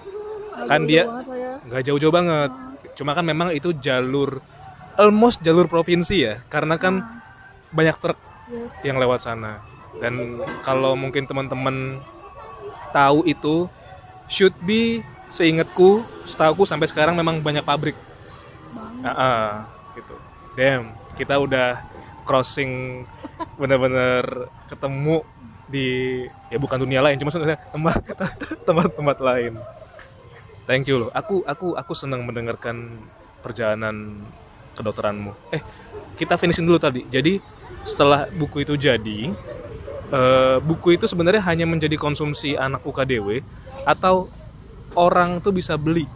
Kan dia ya. nggak jauh-jauh banget. Cuma kan memang itu jalur almost jalur provinsi ya. Karena kan banyak truk Yes. yang lewat sana. Dan kalau mungkin teman-teman tahu itu should be seingatku setahuku sampai sekarang memang banyak pabrik. Ah, ah, gitu. Damn kita udah crossing bener-bener ketemu di ya bukan dunia lain cuma sebenarnya tempat tempat-tempat lain. Thank you loh. Aku aku aku senang mendengarkan perjalanan kedokteranmu. Eh kita finishin dulu tadi. Jadi setelah buku itu jadi eh, buku itu sebenarnya hanya menjadi konsumsi anak UKDW atau orang tuh bisa beli?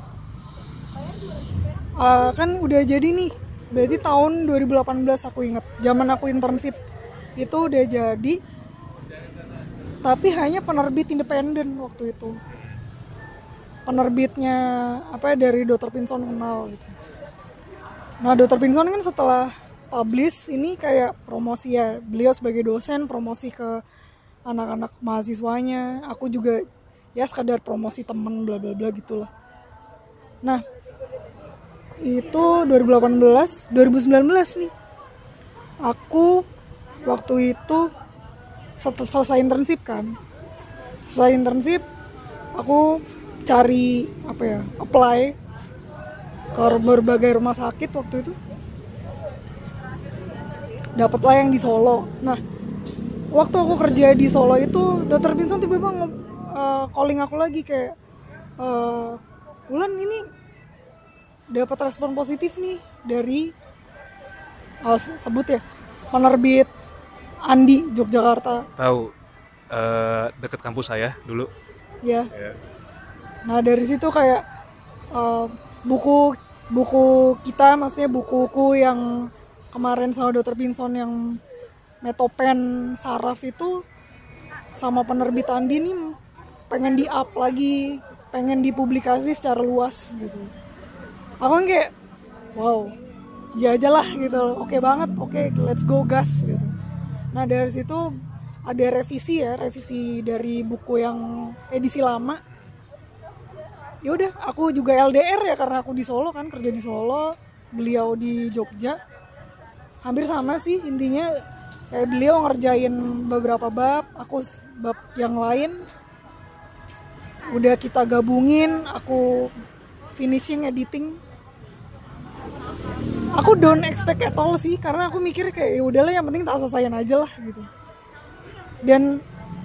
Ah, kan udah jadi nih berarti tahun 2018 aku inget zaman aku internship. Itu udah jadi. Tapi hanya penerbit independen waktu itu. Penerbitnya apa ya, dari Dr. Pinson kenal gitu. Nah Dr. Pinson kan setelah publish ini kayak promosi ya. Beliau sebagai dosen promosi ke anak-anak mahasiswanya. Aku juga ya sekadar promosi temen bla bla bla gitulah. Nah itu 2018 2019 nih. Aku waktu itu set- selesai internship kan. Selesai internship aku cari apa ya apply ke berbagai rumah sakit waktu itu. Dapatlah yang di Solo. Nah waktu aku kerja di Solo itu dokter Vincent tiba-tiba eh, calling aku lagi kayak eh Wulan ini dapat respon positif nih dari se- sebut ya penerbit Andi Yogyakarta Tahu eh, deket kampus saya dulu. ya Ya. nah dari situ kayak eh, buku buku kita maksudnya bukuku yang kemarin sama dokter Pinson yang Metopen Saraf itu sama penerbit Andi nih pengen di up lagi pengen dipublikasi secara luas gitu aku kan kayak wow ya aja lah gitu. Oke banget oke let's go gas gitu. Nah dari situ ada revisi ya revisi dari buku yang edisi lama. Ya udah aku juga LDR ya karena aku di Solo kan kerja di Solo beliau di Jogja. Hampir sama sih intinya kayak beliau ngerjain beberapa bab aku bab yang lain. Udah kita gabungin aku finishing editing aku don't expect at all sih karena aku mikir kayak ya udahlah yang penting tak selesaiin aja lah gitu. Dan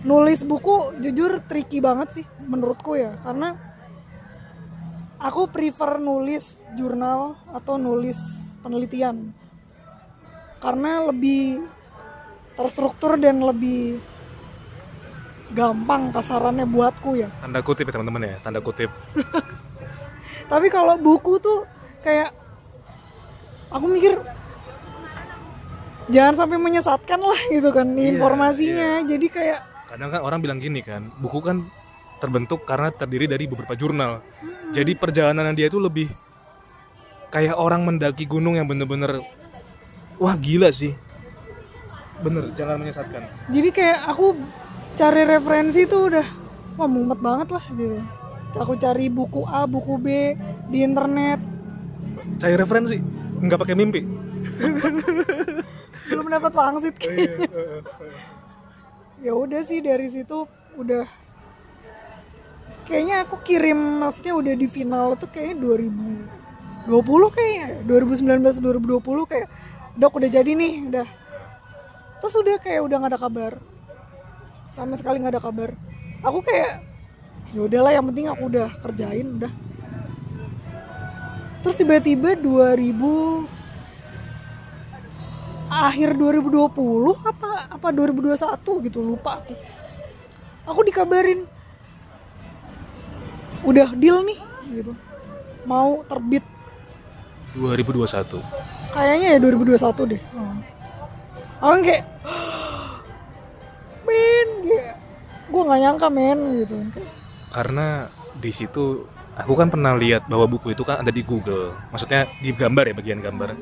nulis buku jujur tricky banget sih menurutku ya. Karena aku prefer nulis jurnal atau nulis penelitian. Karena lebih terstruktur dan lebih gampang kasarannya buatku ya. Tanda kutip ya teman-teman ya, tanda kutip. tapi kalau buku tuh kayak aku mikir jangan sampai menyesatkan lah gitu kan informasinya jadi kayak Kadang kan orang bilang gini kan, buku kan terbentuk karena terdiri dari beberapa jurnal. Jadi perjalanan dia itu lebih kayak orang mendaki gunung yang bener-bener wah gila sih. Bener, jangan menyesatkan. jadi kayak aku cari referensi tuh udah wah mumet banget lah gitu aku cari buku A buku B di internet Cari referensi, nggak pakai mimpi. belum dapat pangsit kayaknya. Ya udah sih dari situ udah. Kayaknya aku kirim maksudnya udah di final tuh kayaknya 2020 kayaknya. 2019 2020 kayak dok udah jadi nih udah. Terus udah kayak udah nggak ada kabar. Sama sekali nggak ada kabar. Aku kayak ya udahlah yang penting aku udah kerjain udah terus tiba-tiba 2000 akhir 2020 apa apa 2021 gitu lupa aku. Aku dikabarin udah deal nih gitu. Mau terbit. 2021. kayaknya ya 2021 deh. Hmm. aku kayak men gue nggak nyangka men gitu. Karena di situ aku kan pernah lihat bahwa buku itu kan ada di Google. Maksudnya di gambar ya bagian gambar.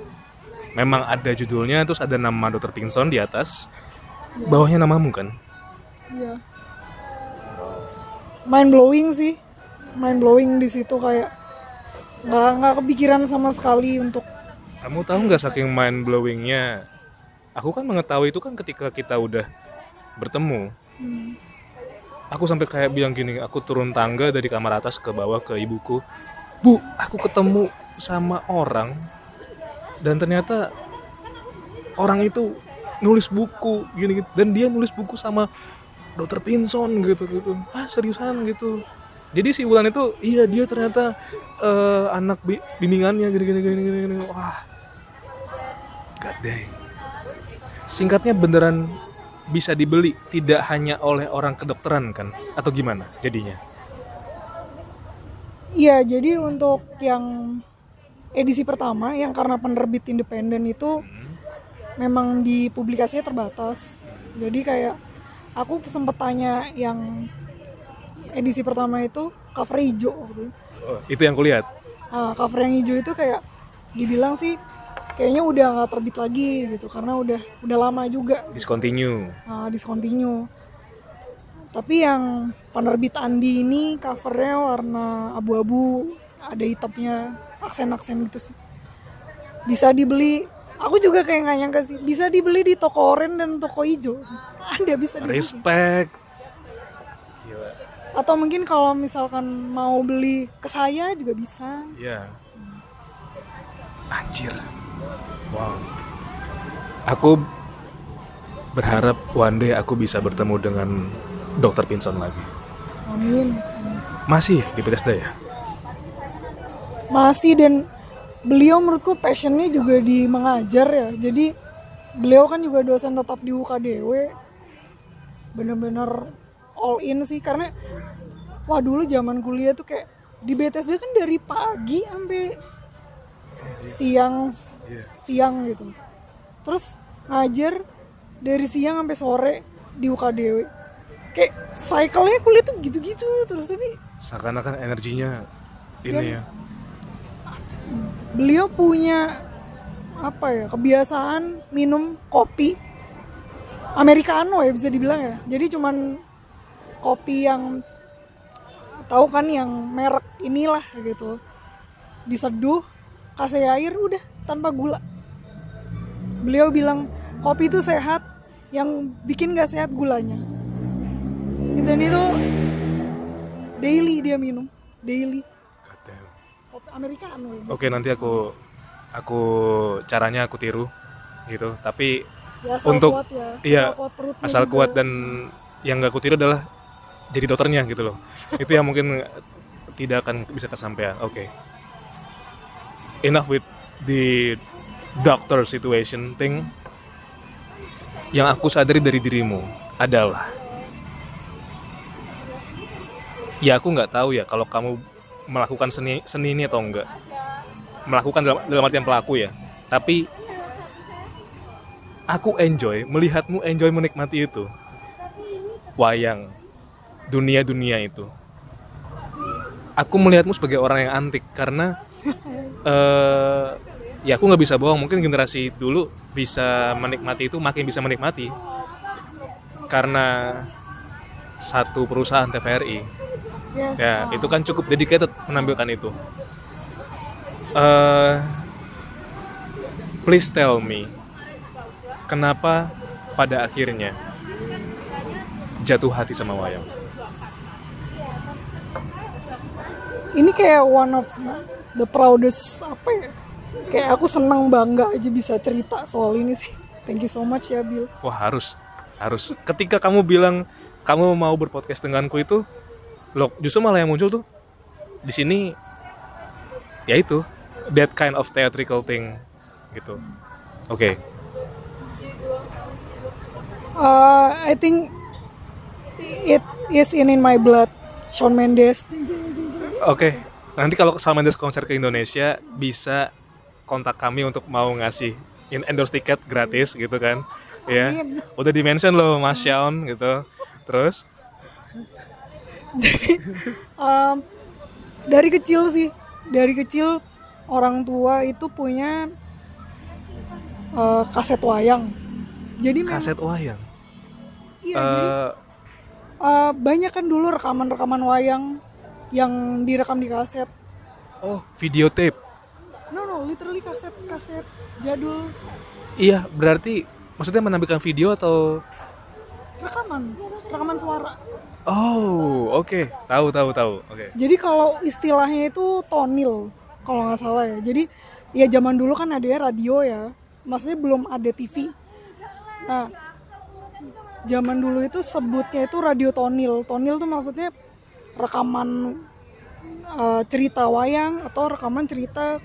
Memang ada judulnya terus ada nama Dr. Pinson di atas. Bawahnya namamu kan? Iya. Mind blowing sih. Mind blowing di situ kayak nggak nggak kepikiran sama sekali untuk Kamu tahu nggak saking mind blowingnya? Aku kan mengetahui itu kan ketika kita udah bertemu. Aku sampai kayak bilang gini, aku turun tangga dari kamar atas ke bawah ke ibuku. Bu, aku ketemu sama orang dan ternyata orang itu nulis buku gini, -gini. dan dia nulis buku sama dokter Pinson gitu gitu. Ah seriusan gitu. Jadi si Wulan itu iya dia ternyata eh, anak bi- bimbingannya gini gini gini gini. Wah, god. Singkatnya beneran bisa dibeli tidak hanya oleh orang kedokteran kan atau gimana jadinya? Iya, jadi untuk yang edisi pertama yang karena penerbit independen itu memang di publikasinya terbatas. Jadi kayak aku sempet tanya yang edisi pertama itu cover hijau waktu itu. Oh, itu yang kulihat. Nah, cover yang hijau itu kayak dibilang sih kayaknya udah nggak terbit lagi gitu karena udah udah lama juga Discontinue. uh, discontinue. Tapi yang penerbit Andi ini covernya warna abu-abu, ada hitamnya. aksen-aksen gitu sih bisa dibeli aku juga kayak nggak nyangka sih bisa dibeli di toko oren dan toko hijau ada bisa dibeli respect gila atau mungkin kalau misalkan mau beli ke saya juga bisa Iya. Anjir. Wow. Aku berharap one day aku bisa bertemu dengan Dr. Pinson lagi. amin Masih di Bethesda ya? masih dan beliau menurutku passionnya juga di mengajar ya jadi beliau kan juga dosen tetap di UKDW bener-bener all in sih karena wah dulu zaman kuliah tuh kayak di BTSD kan dari pagi sampai siang siang gitu. Terus ngajar dari siang sampai sore di UKDW kayak cycle-nya kuliah tuh gitu-gitu terus tapi Seakan-akan energinya ini ya. beliau punya apa ya kebiasaan minum kopi americano ya bisa dibilang ya. Jadi cuman kopi yang tahu kan yang merek inilah gitu. Diseduh kasih air udah tanpa gula beliau bilang kopi itu sehat yang bikin gak sehat gulanya dan itu daily dia minum daily kopi americano. Oke, nanti aku aku caranya aku tiru gitu. Tapi Ya, asal untuk kuat ya. iya Asal kuat asal kuat dan yang gak aku tiru adalah jadi dokternya gitu loh. Itu yang mungkin tidak akan bisa kesampaian. Oke. Enough with the doctor situation thing. Yang aku sadari dari dirimu adalah ya aku nggak tahu ya kalau kamu melakukan seni seni ini atau enggak melakukan dalam, dalam artian pelaku ya. Tapi aku enjoy melihatmu enjoy menikmati itu. Wayang dunia-dunia itu. Aku melihatmu sebagai orang yang antik karena eh ya aku nggak bisa bohong. Mungkin generasi dulu bisa menikmati itu makin bisa menikmati. Karena satu perusahaan TVRI Yes. ya itu kan cukup dedicated menampilkan itu. Eh please tell me kenapa pada akhirnya jatuh hati sama wayang? Ini kayak one of the proudest apa ya? Kayak aku senang bangga aja bisa cerita soal ini sih. Thank you so much ya Bill. wah harus harus ketika kamu bilang kamu mau berpodcast denganku itu loh justru malah yang muncul tuh di sini ya itu that kind of theatrical thing gitu oke Uh, I think it is in in my blood. Shawn Mendes. Oke, nanti kalau Shawn Mendes konser ke Indonesia bisa kontak kami untuk mau ngasih in endorse tiket gratis gitu kan. Ya. Amin. Udah di-mention loh Mas Shawn gitu. Terus Um, dari kecil sih, dari kecil orang tua itu punya uh, kaset wayang. Jadi memang- kaset wayang. iya, jadi Eh, uh, banyak kan dulu rekaman-rekaman wayang yang direkam di kaset. oh, videotape. No no, literally kaset kaset jadul Iya, berarti maksudnya menampilkan video atau rekaman, rekaman suara. Oh, oke. Tahu tahu tahu. Oke. Jadi kalau istilahnya itu tonil, kalau nggak salah ya. Jadi ya zaman dulu kan ada radio ya, maksudnya belum ada TV. Nah, zaman dulu itu sebutnya itu radio tonil. Tonil tuh maksudnya rekaman eh, cerita wayang atau rekaman cerita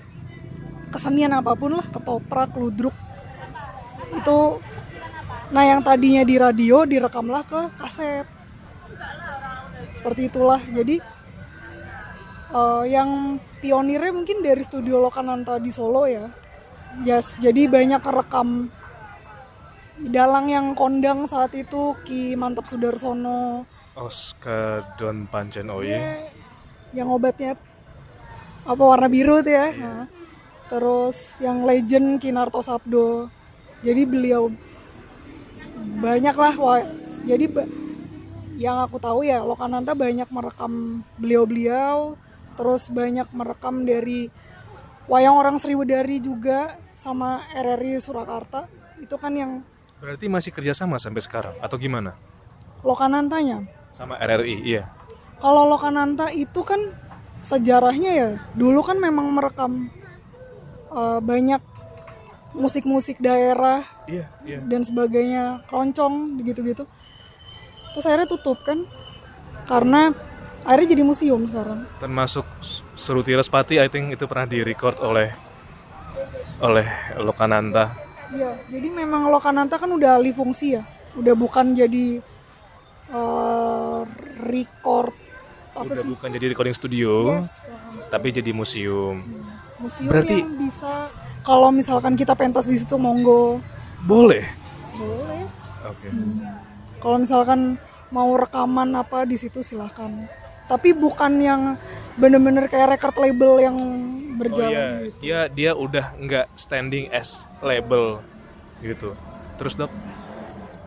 kesenian apa pun lah, ketoprak, ludruk. Itu nah yang tadinya di radio direkamlah ke kaset. Seperti itulah. Jadi eh, yang pionirnya mungkin dari studio Lokananta di Solo ya. Yes, jadi banyak rekam dalang yang kondang saat itu Ki Mantap Sudarsono. Oscar Don Pancen Oye. ya, yang obatnya apa warna biru tuh ya. Nah, terus yang legend Kinarto Sabdo jadi beliau banyak lah jadi yang aku tahu ya Lokananta banyak merekam beliau-beliau terus banyak merekam dari wayang orang Sriwedari juga sama RRI Surakarta itu kan yang Berarti masih kerjasama sampai sekarang atau gimana? Lokanantanya Sama RRI, iya. kalau Lokananta itu kan sejarahnya ya dulu kan memang merekam eh, banyak musik-musik daerah Iya, iya. dan sebagainya keroncong gitu-gitu terus akhirnya tutup kan karena akhirnya jadi museum sekarang Termasuk Seruti Respati, I think itu pernah direcord oleh oleh Lokananta. Iya, jadi memang Lokananta kan udah alih fungsi ya, udah bukan jadi eh, record apa Udah sih? bukan jadi recording studio, Yes, tapi jadi museum. Museum Berarti- yang bisa kalau misalkan kita pentas di situ monggo Boleh. boleh. Oke. Kalau misalkan mau rekaman apa di situ silahkan. Tapi bukan yang bener-bener kayak record label yang Oh berjalan iya, gitu. dia dia udah nggak standing as label gitu. Terus dok,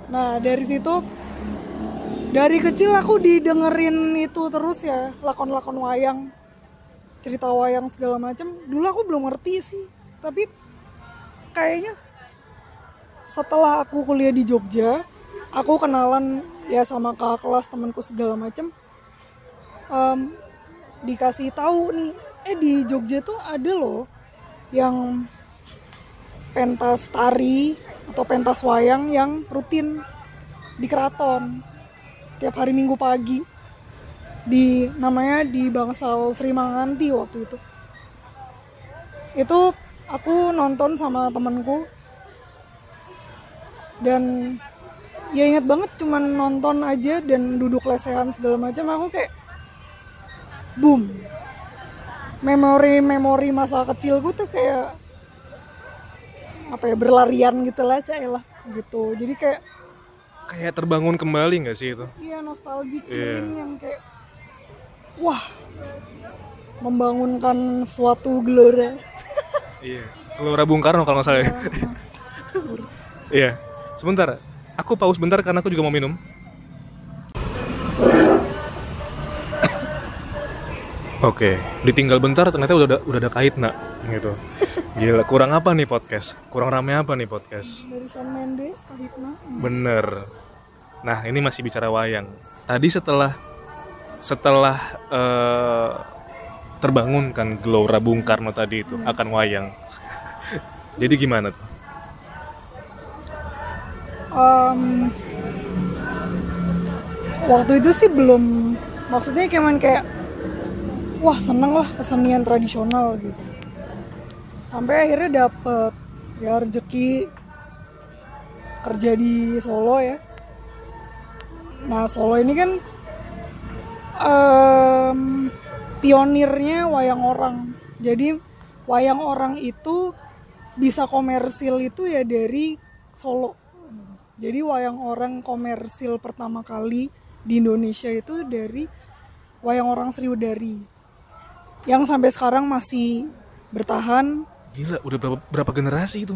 Nah dari situ dari kecil aku didengerin itu terus ya lakon-lakon wayang cerita wayang segala macam. Dulu aku belum ngerti sih, tapi kayaknya setelah aku kuliah di Jogja, aku kenalan ya sama kakak kelas temanku segala macam. Em, dikasih tahu nih, eh di Jogja tuh ada loh yang pentas tari atau pentas wayang yang rutin di keraton tiap hari minggu pagi di namanya di Bangsal Sri Manganti waktu itu itu aku nonton sama temenku dan ya inget banget cuman nonton aja dan duduk lesehan segala macam aku kayak boom memori-memori masa kecilku tuh kayak apa ya berlarian gitu lah cah lah gitu jadi kayak kayak terbangun kembali nggak sih itu? iya nostalgic Iya. feeling yang kayak wah membangunkan suatu gelora Iya. Gelora Bung Karno kalau nggak salah. ya. Iya. Sebentar, aku pause bentar karena aku juga mau minum. Oke, ditinggal bentar ternyata udah ada, udah ada kait nak gitu. Gila, kurang apa nih podcast? Kurang rame apa nih podcast? dari Shawn Mendes Kahitna Bener. Nah, ini masih bicara wayang. Tadi setelah setelah eh, terbangun kan gelora Bung Karno tadi itu akan wayang. Jadi gimana tuh? Em, waktu itu sih belum maksudnya cuman kayak wah seneng lah kesenian tradisional gitu sampai akhirnya dapet ya rezeki kerja di Solo ya nah Solo ini kan em, pionirnya wayang orang jadi wayang orang itu bisa komersil itu ya dari Solo jadi wayang orang komersil pertama kali di Indonesia itu dari wayang orang Sriwedari yang sampai sekarang masih bertahan. Gila, udah berapa berapa generasi itu?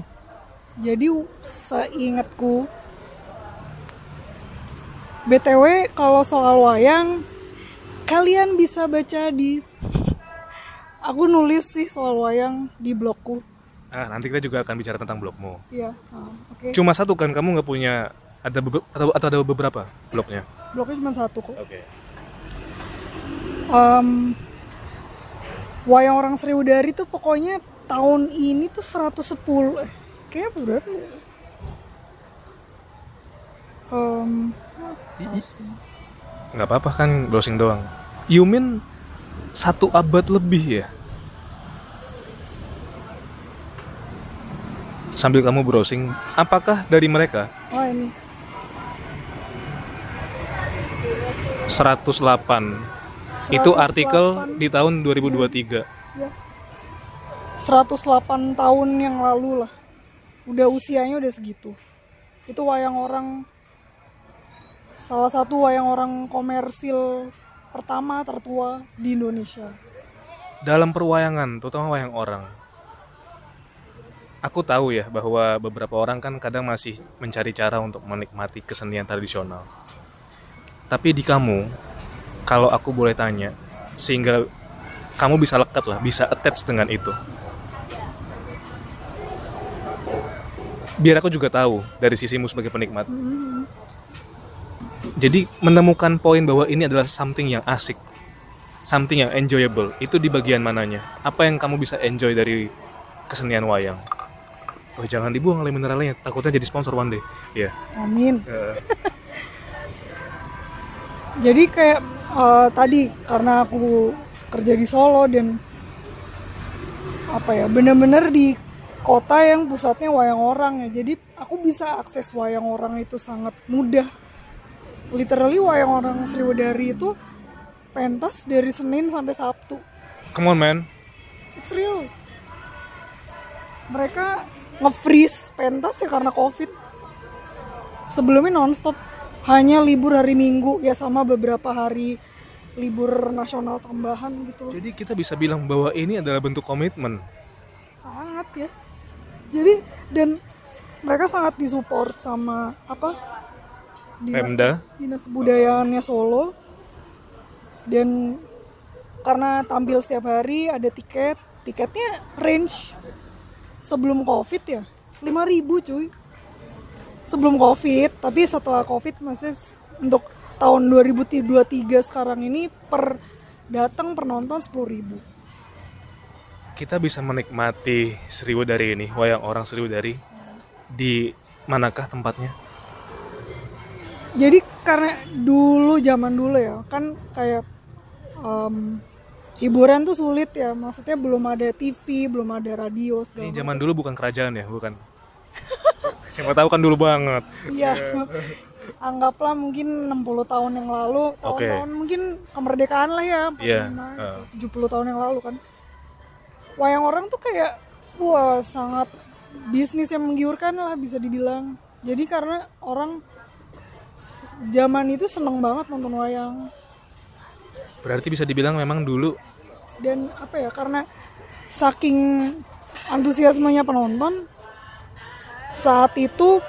Jadi seingatku BTW kalau soal wayang kalian bisa baca di aku nulis sih soal wayang di blogku. Ah, nanti kita juga akan bicara tentang blogmu. Iya, ah, oke. Cuma satu kan kamu nggak punya ada atau, atau ada beberapa blognya? Blognya cuma satu kok. Oke. Em, wayang orang Sriwedari tuh pokoknya tahun ini tuh 110 eh kayak berapa? Em, Nggak apa-apa kan browsing doang. Yumin satu abad lebih ya. Sambil kamu browsing, apakah dari mereka? Oh ini. 108 itu artikel di tahun 2023. ya 108 tahun yang lalu lah. Udah usianya udah segitu. Itu wayang orang salah satu wayang orang komersil pertama tertua di Indonesia. Dalam perwayangan, terutama wayang orang, aku tahu ya bahwa beberapa orang kan kadang masih mencari cara untuk menikmati kesenian tradisional. Tapi di kamu, kalau aku boleh tanya, sehingga kamu bisa lekat lah, bisa attach dengan itu. Biar aku juga tahu dari sisimu sebagai penikmat. Mm-hmm. Jadi menemukan poin bahwa ini adalah something yang asik, something yang enjoyable. Itu di bagian mananya? Apa yang kamu bisa enjoy dari kesenian wayang? Oh jangan dibuang oleh mineralnya, takutnya jadi sponsor one day. Iya. amin Eh, jadi kayak eh, tadi karena aku kerja di Solo dan apa ya bener-bener di kota yang pusatnya wayang orang ya jadi aku bisa akses wayang orang itu sangat mudah literally wayang orang Sriwedari itu pentas dari Senin sampai Sabtu. Come on man. it's real. Mereka nge-freeze pentas ya karena covid. Sebelumnya nonstop. Hanya libur hari Minggu ya sama beberapa hari libur nasional tambahan gitu. Jadi kita bisa bilang bahwa ini adalah bentuk komitmen. sangat ya. Jadi dan mereka sangat disupport sama apa Pemda. dinas budayaannya Solo dan karena tampil setiap hari ada tiket tiketnya range sebelum covid ya 5000 cuy sebelum covid tapi setelah covid masih untuk tahun 2023 sekarang ini per datang penonton 10.000 Kita bisa menikmati Sriwedari ini, wayang orang Sriwedari di manakah tempatnya? Jadi karena dulu zaman dulu ya kan kayak em, hiburan tuh sulit ya maksudnya belum ada TV belum ada radio segala Ini zaman dulu bukan kerajaan ya, bukan? Siapa tahu kan dulu banget. Iya. Anggaplah mungkin 60 tahun yang lalu, tahun-tahun mungkin kemerdekaan lah ya, Iya, 45, 70 tahun yang lalu kan. Wayang orang tuh kayak wah sangat bisnis yang menggiurkan lah bisa dibilang. Jadi karena orang zaman itu seneng banget nonton wayang. Berarti bisa dibilang memang dulu dan apa ya karena saking antusiasmenya penonton saat itu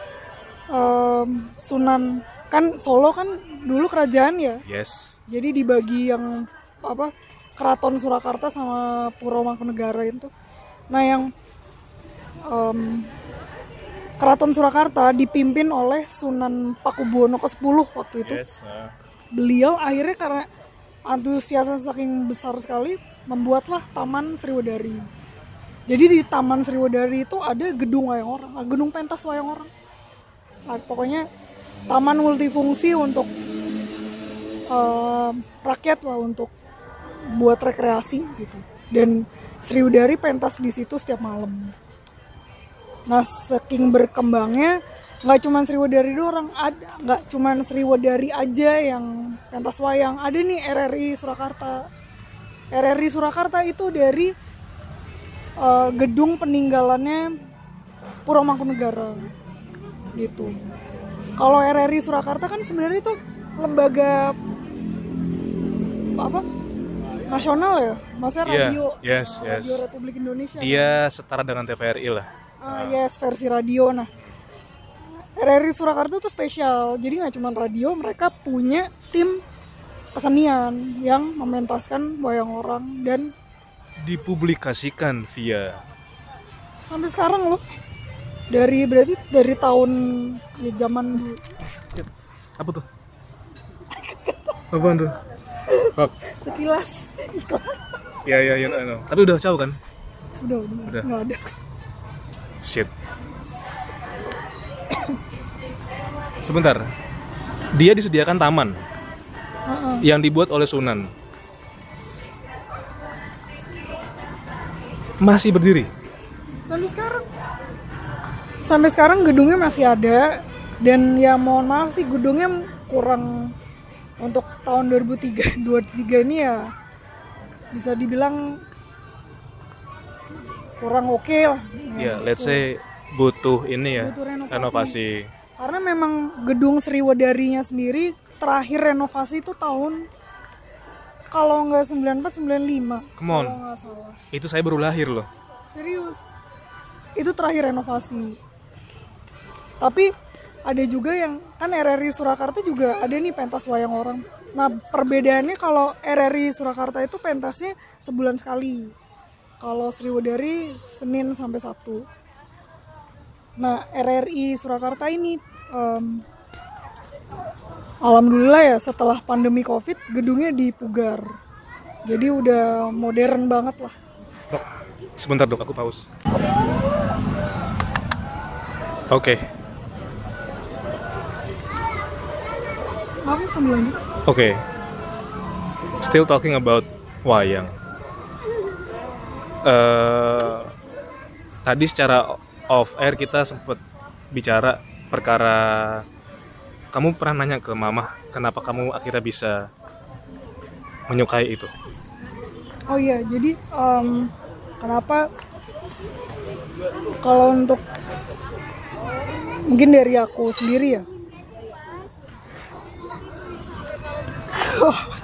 em, Sunan kan Solo kan dulu kerajaan ya? Yes, jadi dibagi yang apa Keraton Surakarta sama Puro Mangkunegara itu. Nah yang em, Keraton Surakarta dipimpin oleh Sunan Pakubuwono ke-10 waktu itu yes. uh, beliau akhirnya karena antusiasme saking besar sekali membuatlah Taman Sriwedari. Jadi di Taman Sriwedari itu ada gedung wayang orang, gedung pentas wayang orang. Nah, pokoknya taman multifungsi untuk eh, rakyat lah untuk buat rekreasi gitu. Dan Sriwedari pentas di situ setiap malam. Nah, saking berkembangnya nggak cuman Sriwedari doang, ada nggak cuman Sriwedari aja yang pentas wayang. Ada nih RRI Surakarta. RRI Surakarta itu dari eh, gedung peninggalannya Puro Mangkunegara gitu. Kalau RRI Surakarta kan sebenarnya itu lembaga apa nasional ya, maksudnya Iya, radio, yes, radio yes. Republik Indonesia. dia setara dengan TVRI lah. Ah, yes, versi radio. Nah, RRI Surakarta itu spesial. Jadi nggak cuma radio, mereka punya tim kesenian yang mementaskan wayang orang dan Dipublikasikan via sampai sekarang loh. Dari berarti dari tahun ya zaman apa tuh? Apaan tuh? Bak. sekilas iklan. Ya ya ya, no. Tapi udah jauh kan? Udah, udah, Udah. nggak ada. Shit. Sebentar. Dia disediakan taman Heeh. yang dibuat oleh Sunan. Masih berdiri. Sampai sekarang. Sampai sekarang gedungnya masih ada dan ya mohon maaf sih gedungnya kurang untuk tahun 2003 23 ini ya bisa dibilang kurang oke lah. Ya, let's say butuh ini ya, Butuh renovasi. renovasi. Karena memang gedung Sriwedarinya sendiri terakhir renovasi itu tahun kalau nggak 94 95. Come on. Salah. Itu saya baru lahir loh. Serius. Itu terakhir renovasi. Tapi ada juga yang kan RRI Surakarta juga ada nih pentas wayang orang. Nah, perbedaannya kalau RRI Surakarta itu pentasnya sebulan sekali. Kalau Sriwedari Senin sampai Sabtu. nah RRI Surakarta ini em, alhamdulillah ya setelah pandemi covid gedungnya dipugar jadi udah modern banget lah Dok, sebentar dok, aku pause. Oke, Maaf sambil lanjut oke. Still talking about wayang. Eh tadi secara off air kita sempat bicara perkara kamu pernah nanya ke mama kenapa kamu akhirnya bisa menyukai itu. Oh iya, jadi em, kenapa kalau untuk mungkin dari aku sendiri ya.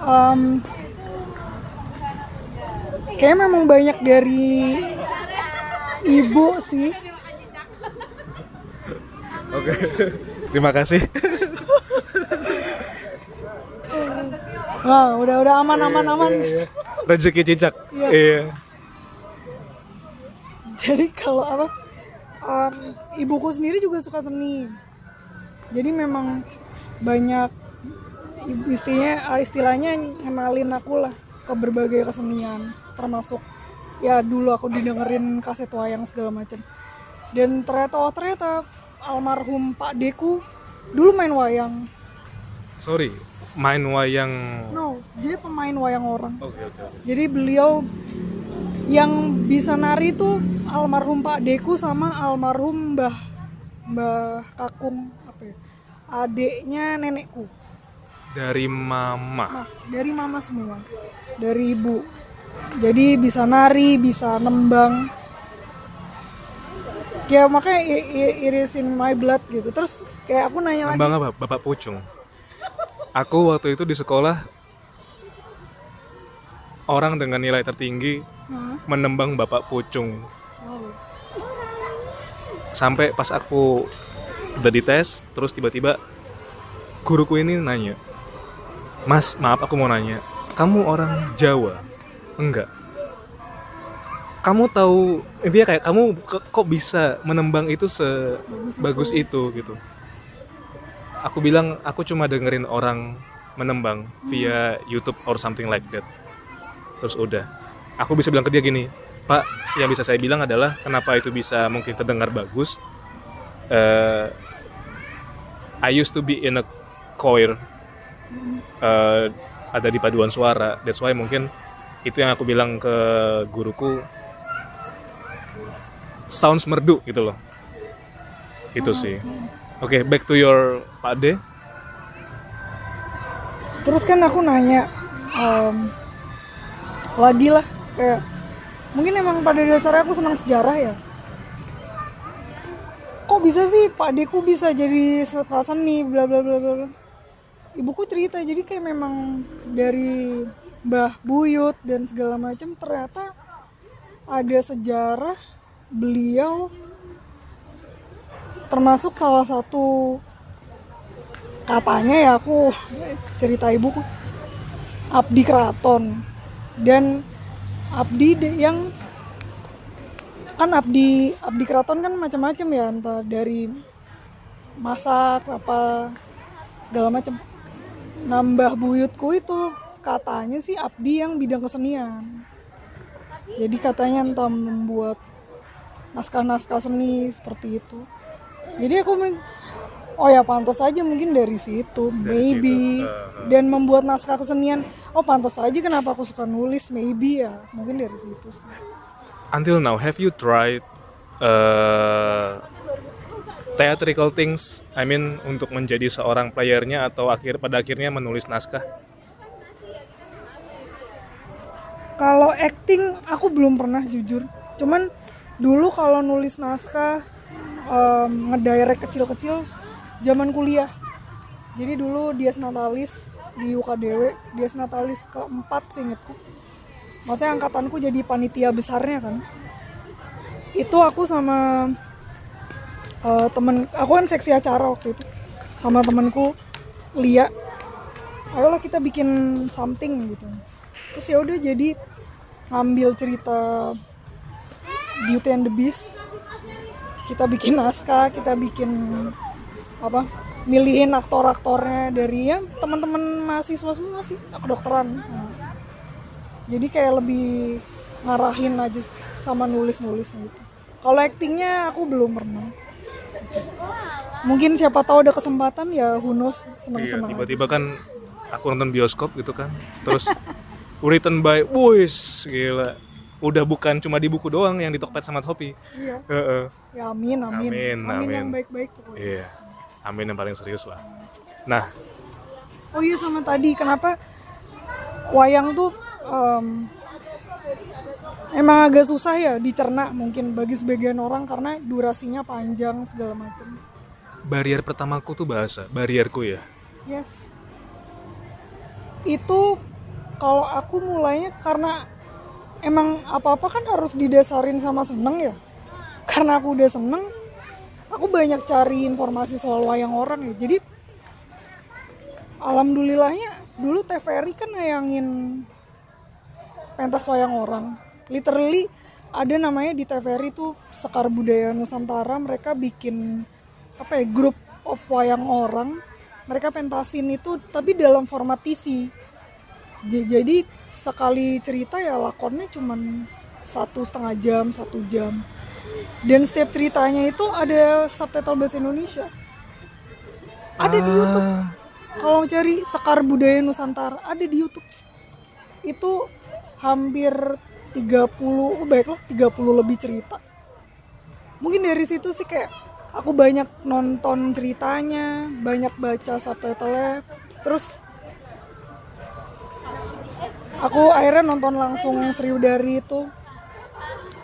Em, kayaknya memang banyak dari ibu sih. Oke. Terima kasih. Nah, udah udah aman aman aman. Rezeki cicak. Iya. Iya. Jadi kalau apa? em, ibuku sendiri juga suka seni. Jadi memang banyak istilahnya istilahnya ngenalin aku lah ke berbagai kesenian termasuk ya dulu aku didengerin kaset wayang segala macam dan ternyata oh ternyata almarhum Pak Deku dulu main wayang Sorry, main wayang. no jadi pemain wayang orang Oke oke. oke. Jadi beliau yang bisa nari tuh almarhum Pak Deku sama almarhum Mbah Mbah Kakung apa ya? Adiknya nenekku. Dari mama. Nah, dari mama semua. Dari ibu. Jadi bisa nari, bisa nembang. Ya makanya i- i- iris in my blood gitu. Terus kayak aku nanya lagi, Bang apa? Bapak Pucung. Aku waktu itu di sekolah orang dengan nilai tertinggi "Hah? menembang Bapak Pucung. Oh, Sampai pas aku udah dites, terus tiba-tiba guruku ini nanya, Mas, maaf aku mau nanya, kamu orang Jawa? Enggak. Kamu tahu intinya kayak kamu kok bisa menembang itu sebagus itu gitu. Aku bilang aku cuma dengerin orang menembang via YouTube or something like that. Terus udah. Aku bisa bilang ke dia gini, Pak, yang bisa saya bilang adalah kenapa itu bisa mungkin terdengar bagus. Eh, I used to be in a choir, eh, ada di paduan suara. That's why mungkin itu yang aku bilang ke guruku, sounds merdu gitu loh. Itu sih. Oke, back to your Pak D. Terus kan aku nanya em, lagi lah kayak mungkin emang pada dasarnya aku senang sejarah ya. Kok bisa sih Pak Deku bisa jadi seni bla bla bla. bla. Ibuku cerita jadi kayak memang dari Mbah Buyut dan segala macam ternyata ada sejarah beliau termasuk salah satu katanya ya aku cerita ibuku abdi keraton. Dan abdi yang kan abdi abdi keraton kan macam-macam ya entah dari masak apa segala macam. Nambah buyutku itu katanya sih abdi yang bidang kesenian. Jadi katanya entah membuat naskah-naskah seni seperti itu. Jadi aku men- oh ya pantas aja mungkin dari situ maybe. dan membuat naskah kesenian. Oh pantas aja kenapa aku suka nulis maybe ya. Mungkin dari situ sih. Until now, have you tried uh, theatrical things? I mean, untuk menjadi seorang playernya atau akhir pada akhirnya menulis naskah? Kalau acting aku belum pernah jujur. Cuman dulu kalau nulis naskah em, ngedirect kecil-kecil zaman kuliah. Jadi dulu Dias Natalis di UKDW Dias Natalis keempat seingetku maksudnya angkatanku jadi panitia besarnya kan. Itu aku sama eh, temen aku kan seksi acara waktu itu sama temenku Lia. Ayolah kita bikin something gitu. Terus ya udah jadi ngambil cerita Beauty and the Beast kita bikin naskah kita bikin apa milihin aktor-aktornya dari ya teman-teman mahasiswa semua sih kedokteran Nah. jadi kayak lebih ngarahin aja sama nulis-nulis gitu kalau actingnya aku belum pernah mungkin siapa tahu ada kesempatan ya knows Iya, seneng-seneng tiba-tiba kan aku nonton bioskop gitu kan. Terus written by Wis, gila. Udah bukan cuma di buku doang yang di Tokped sama Shopee. iya Heeh. ya amin amin Amin, yang amin. baik-baik pokoknya. Iya. Amin yang paling serius lah. Nah, Oh iya sama tadi kenapa wayang tuh em, emang agak susah ya dicerna mungkin bagi sebagian orang karena durasinya panjang segala macam. barrier pertamaku tuh bahasa, barrierku ya. Yes. Itu kalau aku mulainya karena emang apa-apa kan harus didasarin sama seneng ya. Karena aku udah seneng, aku banyak cari informasi soal wayang orang ya. Jadi alhamdulillahnya dulu TVRI kan nayangin pentas wayang orang. Literally ada namanya di TVRI tuh Sekar Budaya Nusantara mereka bikin apa ya grup of wayang orang mereka pentasin itu tapi dalam format TV jadi sekali cerita ya lakonnya cuman satu setengah jam satu jam. Dan setiap ceritanya itu ada subtitle bahasa Indonesia. Ada di YouTube. Ah, kalau cari Sekar Budaya Nusantara ada di YouTube. Itu hampir 30 oh baiklah 30 lebih cerita. Mungkin dari situ sih kayak aku banyak nonton ceritanya banyak baca subtitlenya. Terus aku akhirnya nonton langsung Sriwedari itu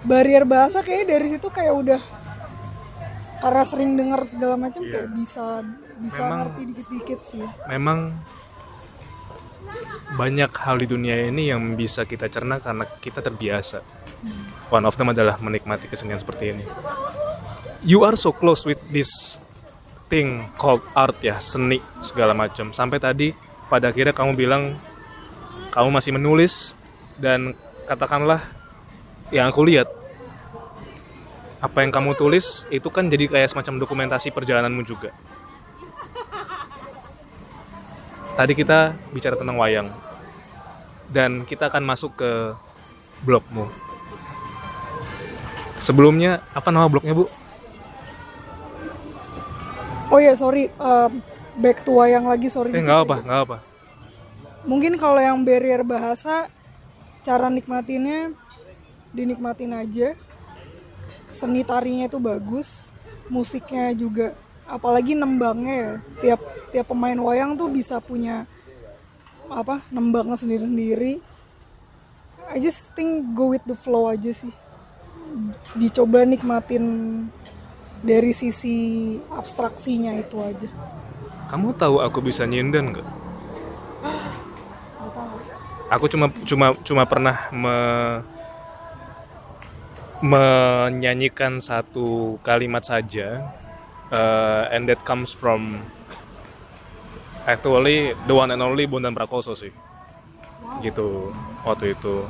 barrier bahasa kayaknya dari situ kayak udah karena sering dengar segala macam kayak bisa bisa Memang- ngerti dikit-dikit sih memang banyak hal di dunia ini yang bisa kita cerna karena kita terbiasa. One of them adalah menikmati kesenian seperti ini. You are so close with this thing called art ya, seni segala macam. Sampai tadi pada akhirnya kamu bilang kamu masih menulis dan katakanlah yang aku lihat apa yang kamu tulis itu kan jadi kayak semacam dokumentasi perjalananmu juga. Tadi kita bicara tentang wayang dan kita akan masuk ke blogmu. Sebelumnya apa nama blognya bu? Oh ya sorry, um, back to wayang lagi sorry. Eh nggak apa nggak apa. Mungkin kalau yang barrier bahasa, cara nikmatinnya dinikmatin aja. Seni tarinya itu bagus, musiknya juga, apalagi nembangnya ya. Tiap tiap pemain wayang tuh bisa punya apa nembangnya sendiri-sendiri. I just think go with the flow aja sih. Dicoba nikmatin dari sisi abstraksinya itu aja. Kamu tahu aku bisa nyinden nggak? Aku cuma cuma cuma pernah me- menyanyikan satu kalimat saja, uh, and that comes from actually the one and only Bondan Prakoso sih, gitu waktu itu.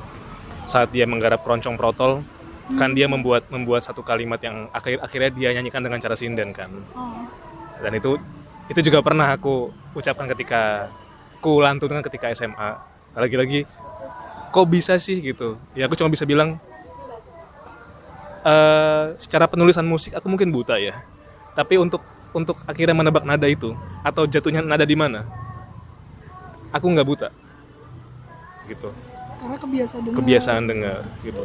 Saat dia menggarap keroncong protol kan dia membuat membuat satu kalimat yang akhir akhirnya dia nyanyikan dengan cara sinden kan. Oh. dan itu itu juga pernah aku ucapkan ketika ku lantunkan ketika SMA lagi-lagi kok bisa sih gitu? Ya aku cuma bisa bilang eh secara penulisan musik aku mungkin buta ya. Tapi untuk untuk akhirnya menebak nada itu atau jatuhnya nada di mana aku nggak buta. Gitu. Karena kebiasa dengar. kebiasaan dengar gitu.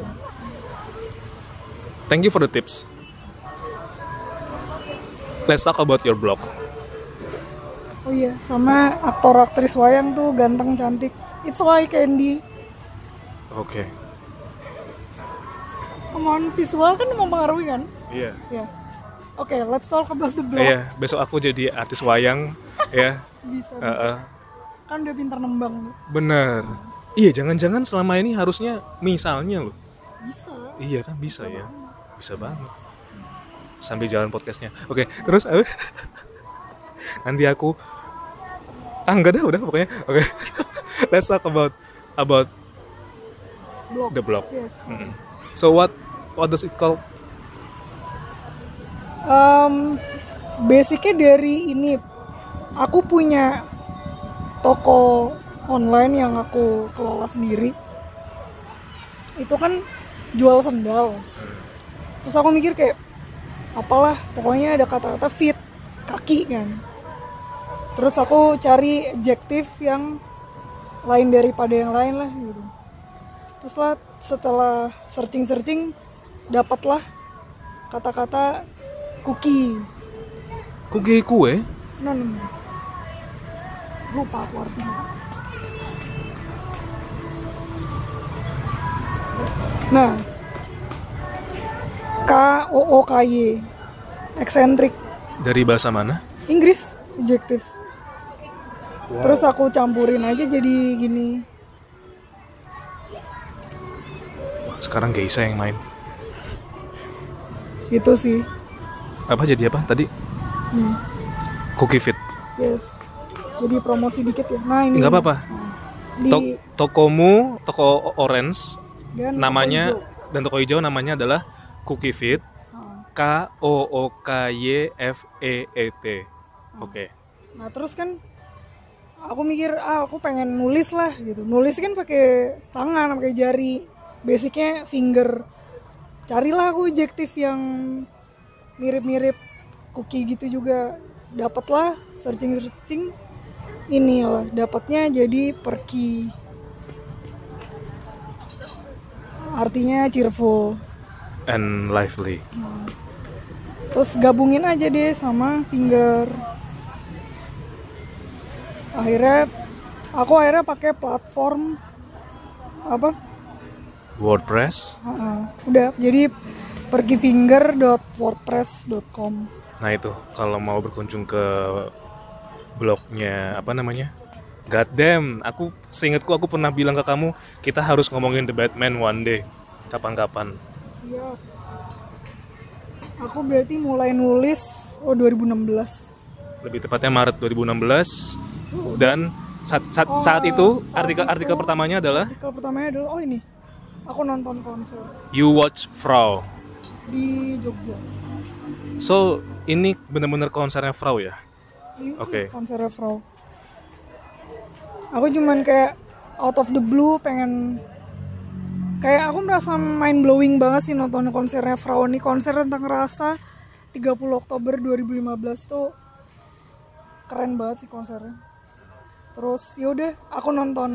Thank you for the tips. Let's talk about your blog. Oh iya, sama aktor aktris wayang tuh ganteng cantik. It's like Candy. oke Kemauan visual kan mempengaruhi kan? iya Ya. Oke, let's talk about the blog. Iya, besok aku jadi artis wayang, ya. Bisa, bisa. Heeh. Kan udah pintar nembang. Bener. Iya, jangan-jangan selama ini harusnya misalnya loh. Bisa. Iya kan bisa ya, bisa banget. Sambil jalan podcastnya. Oke, terus eh, nanti aku ah enggak dah udah pokoknya. Oke, let's talk about about Blog. the blog. Yes. Mm-mm. So what what does it call? Em, basicnya dari ini aku punya toko online yang aku kelola sendiri itu kan jual sendal terus aku mikir kayak apalah pokoknya ada kata-kata fit kaki kan terus aku cari adjektif yang lain daripada yang lain lah gitu terus lah setelah searching searching dapatlah kata-kata cookie Cookie kue? non non. lupa aku artinya nah K O O K Y eksentrik Dari bahasa mana? Inggris adjektif terus aku campurin aja jadi gini Sekarang Geisha yang main. gitu sih Apa jadi apa tadi? Hmm, Cookie Fit. yes jadi promosi dikit ya nah ini Nggak apa-apa. di Tok- tokomu, toko orange, dan namanya toko hijau. dan toko hijau namanya adalah Cookie Fit. Ah. K O O K Y F E E T. Oke. Nah terus kan aku mikir ah aku pengen nulis lah gitu. Nulis kan pakai tangan, pakai jari. Basicnya finger. Carilah aku adjektif yang mirip-mirip cookie gitu juga. Dapatlah searching-searching ini lah. Dapatnya jadi perki. Artinya cheerful. And lively. Terus gabungin aja deh sama finger. Akhirnya aku akhirnya pakai platform apa? WordPress. Heeh. udah jadi pergi finger.wordpress.com. Nah itu kalau mau berkunjung ke blognya apa namanya? God damn, aku seingatku aku pernah bilang ke kamu kita harus ngomongin The Batman one day. Kapan-kapan. Siap. Aku berarti mulai nulis oh 2016. Lebih tepatnya Maret 2016 dan saat, saat, saat itu artikel artikel pertamanya adalah Artikel pertamanya adalah oh ini. Aku nonton konser You Watch Frau. di Jogja. So ini benar-benar konsernya Frau ya? Oke. konsernya Frau. Aku cuman kayak out of the blue pengen kayak aku merasa mind blowing banget sih nonton konsernya Frau ini konser tentang rasa 30 Oktober 2015 tuh keren banget sih konsernya. Terus yaudah aku nonton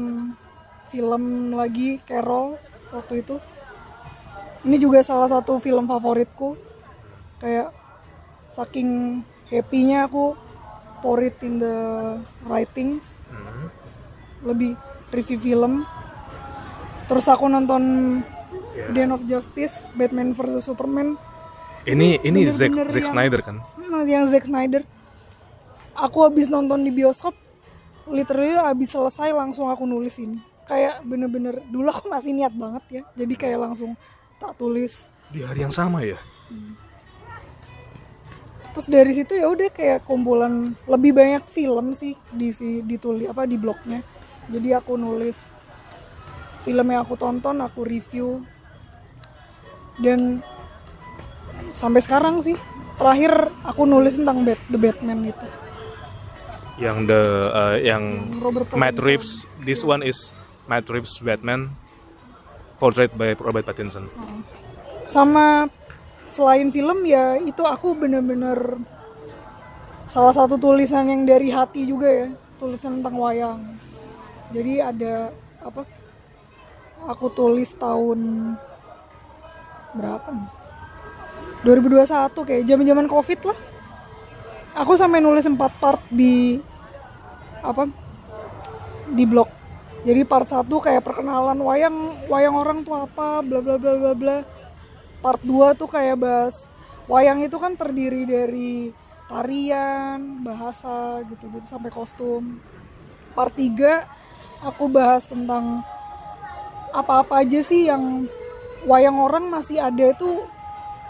film lagi Carol waktu itu. Ini juga salah satu film favoritku. Kayak saking happy-nya aku pour it in the writings Hmm. lebih review film terus aku nonton Ya. Dawn of Justice Batman vs Superman Ini ini Zack bener-bener Zack yang- Snyder kan? Hmm, yang Zack Snyder aku habis nonton di bioskop literally habis selesai langsung aku nulis ini. Kayak bener-bener dulu aku masih niat banget ya. Jadi kayak langsung tak tulis. Di hari yang sama ya? terus dari situ ya udah kayak kumpulan lebih banyak film sih di si ditulis apa di blognya. Jadi aku nulis film yang aku tonton aku review. Dan sampai sekarang sih terakhir aku nulis tentang Bat The Batman itu Yang the uh, yang Robert Matt. Reeves. This one is Matt Reeves Batman, portrait by Robert Pattinson. sama selain film ya itu aku bener-bener salah satu tulisan yang dari hati juga ya tulisan tentang wayang jadi ada apa aku tulis tahun berapa nih 2021 kayak zaman-zaman covid lah aku sampai nulis empat part di apa di blog. Jadi part satu kayak perkenalan wayang wayang orang tuh apa bla bla bla bla bla. Part 2 tuh kayak bahas wayang itu kan terdiri dari tarian, bahasa gitu-gitu sampai kostum. Part 3 aku bahas tentang apa-apa aja sih yang wayang orang masih ada itu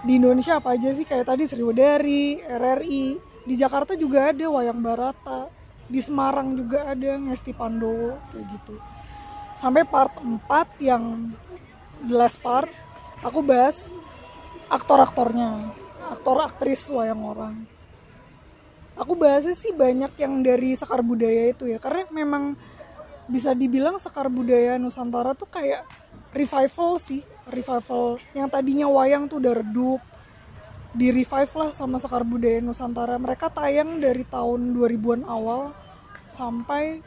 di Indonesia apa aja sih? Kayak tadi Sriwedari, RRI, di Jakarta juga ada wayang Barata, di Semarang juga ada Ngesti Pandowo kayak gitu. Sampai part 4 yang the last part aku bahas aktor-aktornya aktor aktris wayang orang aku bahasnya sih banyak yang dari sekar budaya itu ya karena memang bisa dibilang sekar budaya Nusantara tuh kayak revival sih revival yang tadinya wayang tuh udah redup di revive lah sama sekar budaya Nusantara. Mereka tayang dari tahun 2000-an awal sampai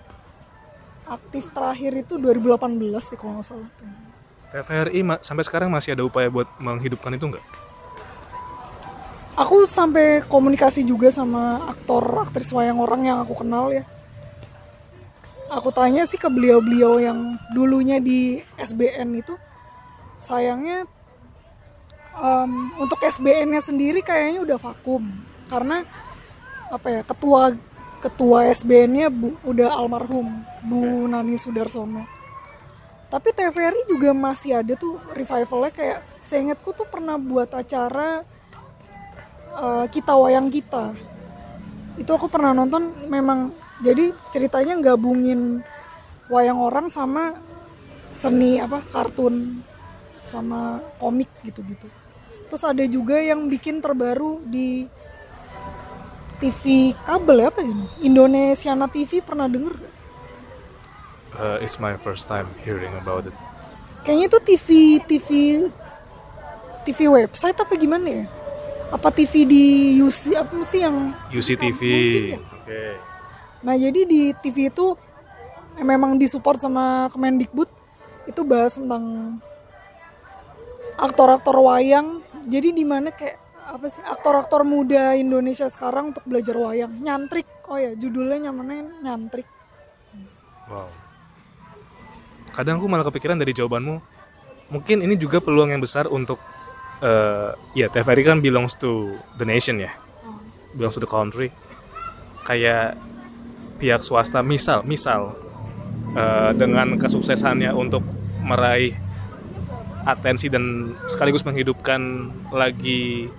aktif terakhir itu 2018 sih kalau nggak salah. TVRI ma- sampai sekarang masih ada upaya buat menghidupkan itu nggak? aku sampai komunikasi juga sama aktor aktris wayang orang yang aku kenal ya. Aku tanya sih ke beliau-beliau yang dulunya di SBN itu sayangnya em, untuk SBN-nya sendiri kayaknya udah vakum. Karena apa ya ketua ketua SBN-nya udah almarhum Bu Nani Sudarsono. Tapi TVRI juga masih ada tuh revivalnya kayak seingatku tuh pernah buat acara eh, kita wayang kita. Itu aku pernah nonton memang jadi ceritanya gabungin wayang orang sama seni apa kartun sama komik gitu-gitu terus ada juga yang bikin terbaru di TV kabel ya apa ini Indonesiana TV pernah denger gak? Uh, it's my first time hearing about it. kayaknya itu TV TV TV website apa gimana ya apa TV di UC apa sih yang UCTV. Oke. Nah jadi di TV itu eh, memang disupport sama Kemendikbud itu bahas tentang aktor-aktor wayang. Jadi di mana kayak apa sih aktor-aktor muda Indonesia sekarang untuk belajar wayang. Nyantrik. Oh ya judulnya nyamannya nyantrik. Wow. Kadang aku malah kepikiran dari jawabanmu, mungkin ini juga peluang yang besar untuk eh ya TVRI kan belongs to the nation ya, belongs to the country. Kayak pihak swasta, misal, misal eh, dengan kesuksesannya untuk meraih atensi dan sekaligus menghidupkan lagi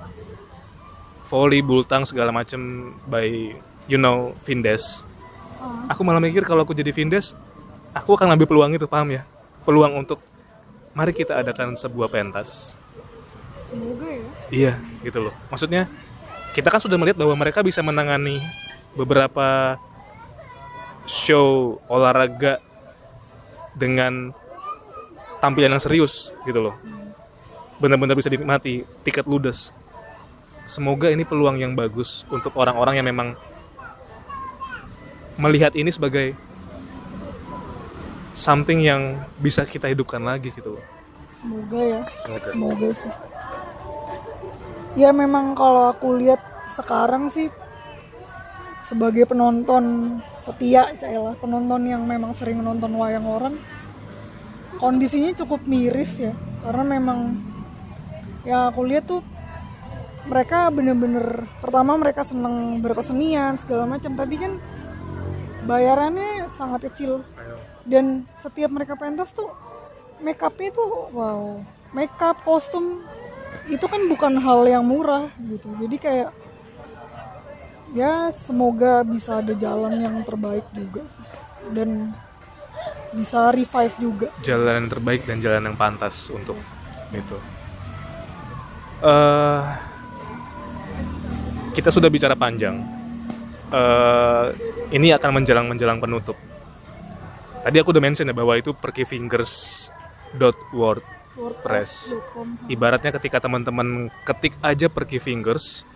volley, bultang segala macam by you know Vindes. Aku malah mikir kalau aku jadi Vindes, aku akan ambil peluang itu, paham ya? Peluang untuk mari kita adakan sebuah pentas. Semoga ya. Iya, gitu loh. Maksudnya kita kan sudah melihat bahwa mereka bisa menangani beberapa show olahraga dengan tampilan yang serius gitu loh. Benar-benar bisa dinikmati, tiket ludes. Semoga ini peluang yang bagus untuk orang-orang yang memang melihat ini sebagai something yang bisa kita hidupkan lagi gitu loh. Semoga ya. Semoga. Semoga sih. Ya memang kalau aku lihat sekarang sih sebagai penonton setia saya lah penonton yang memang sering nonton wayang orang kondisinya cukup miris ya karena memang ya aku lihat tuh mereka bener-bener pertama mereka seneng berkesenian segala macam tapi kan bayarannya sangat kecil. Dan setiap mereka pentas tuh make upnya tuh wow make up kostum itu kan bukan hal yang murah gitu. Jadi kayak ya semoga bisa ada jalan yang terbaik juga sih. Dan bisa revive juga jalan yang terbaik dan jalan yang pantas untuk itu. eh kita sudah bicara panjang. eh ini akan menjelang menjelang penutup. Tadi aku udah mention ya bahwa itu perkifingers.word Press. wordpress.com Ibaratnya ketika teman-teman ketik aja Perky Fingers,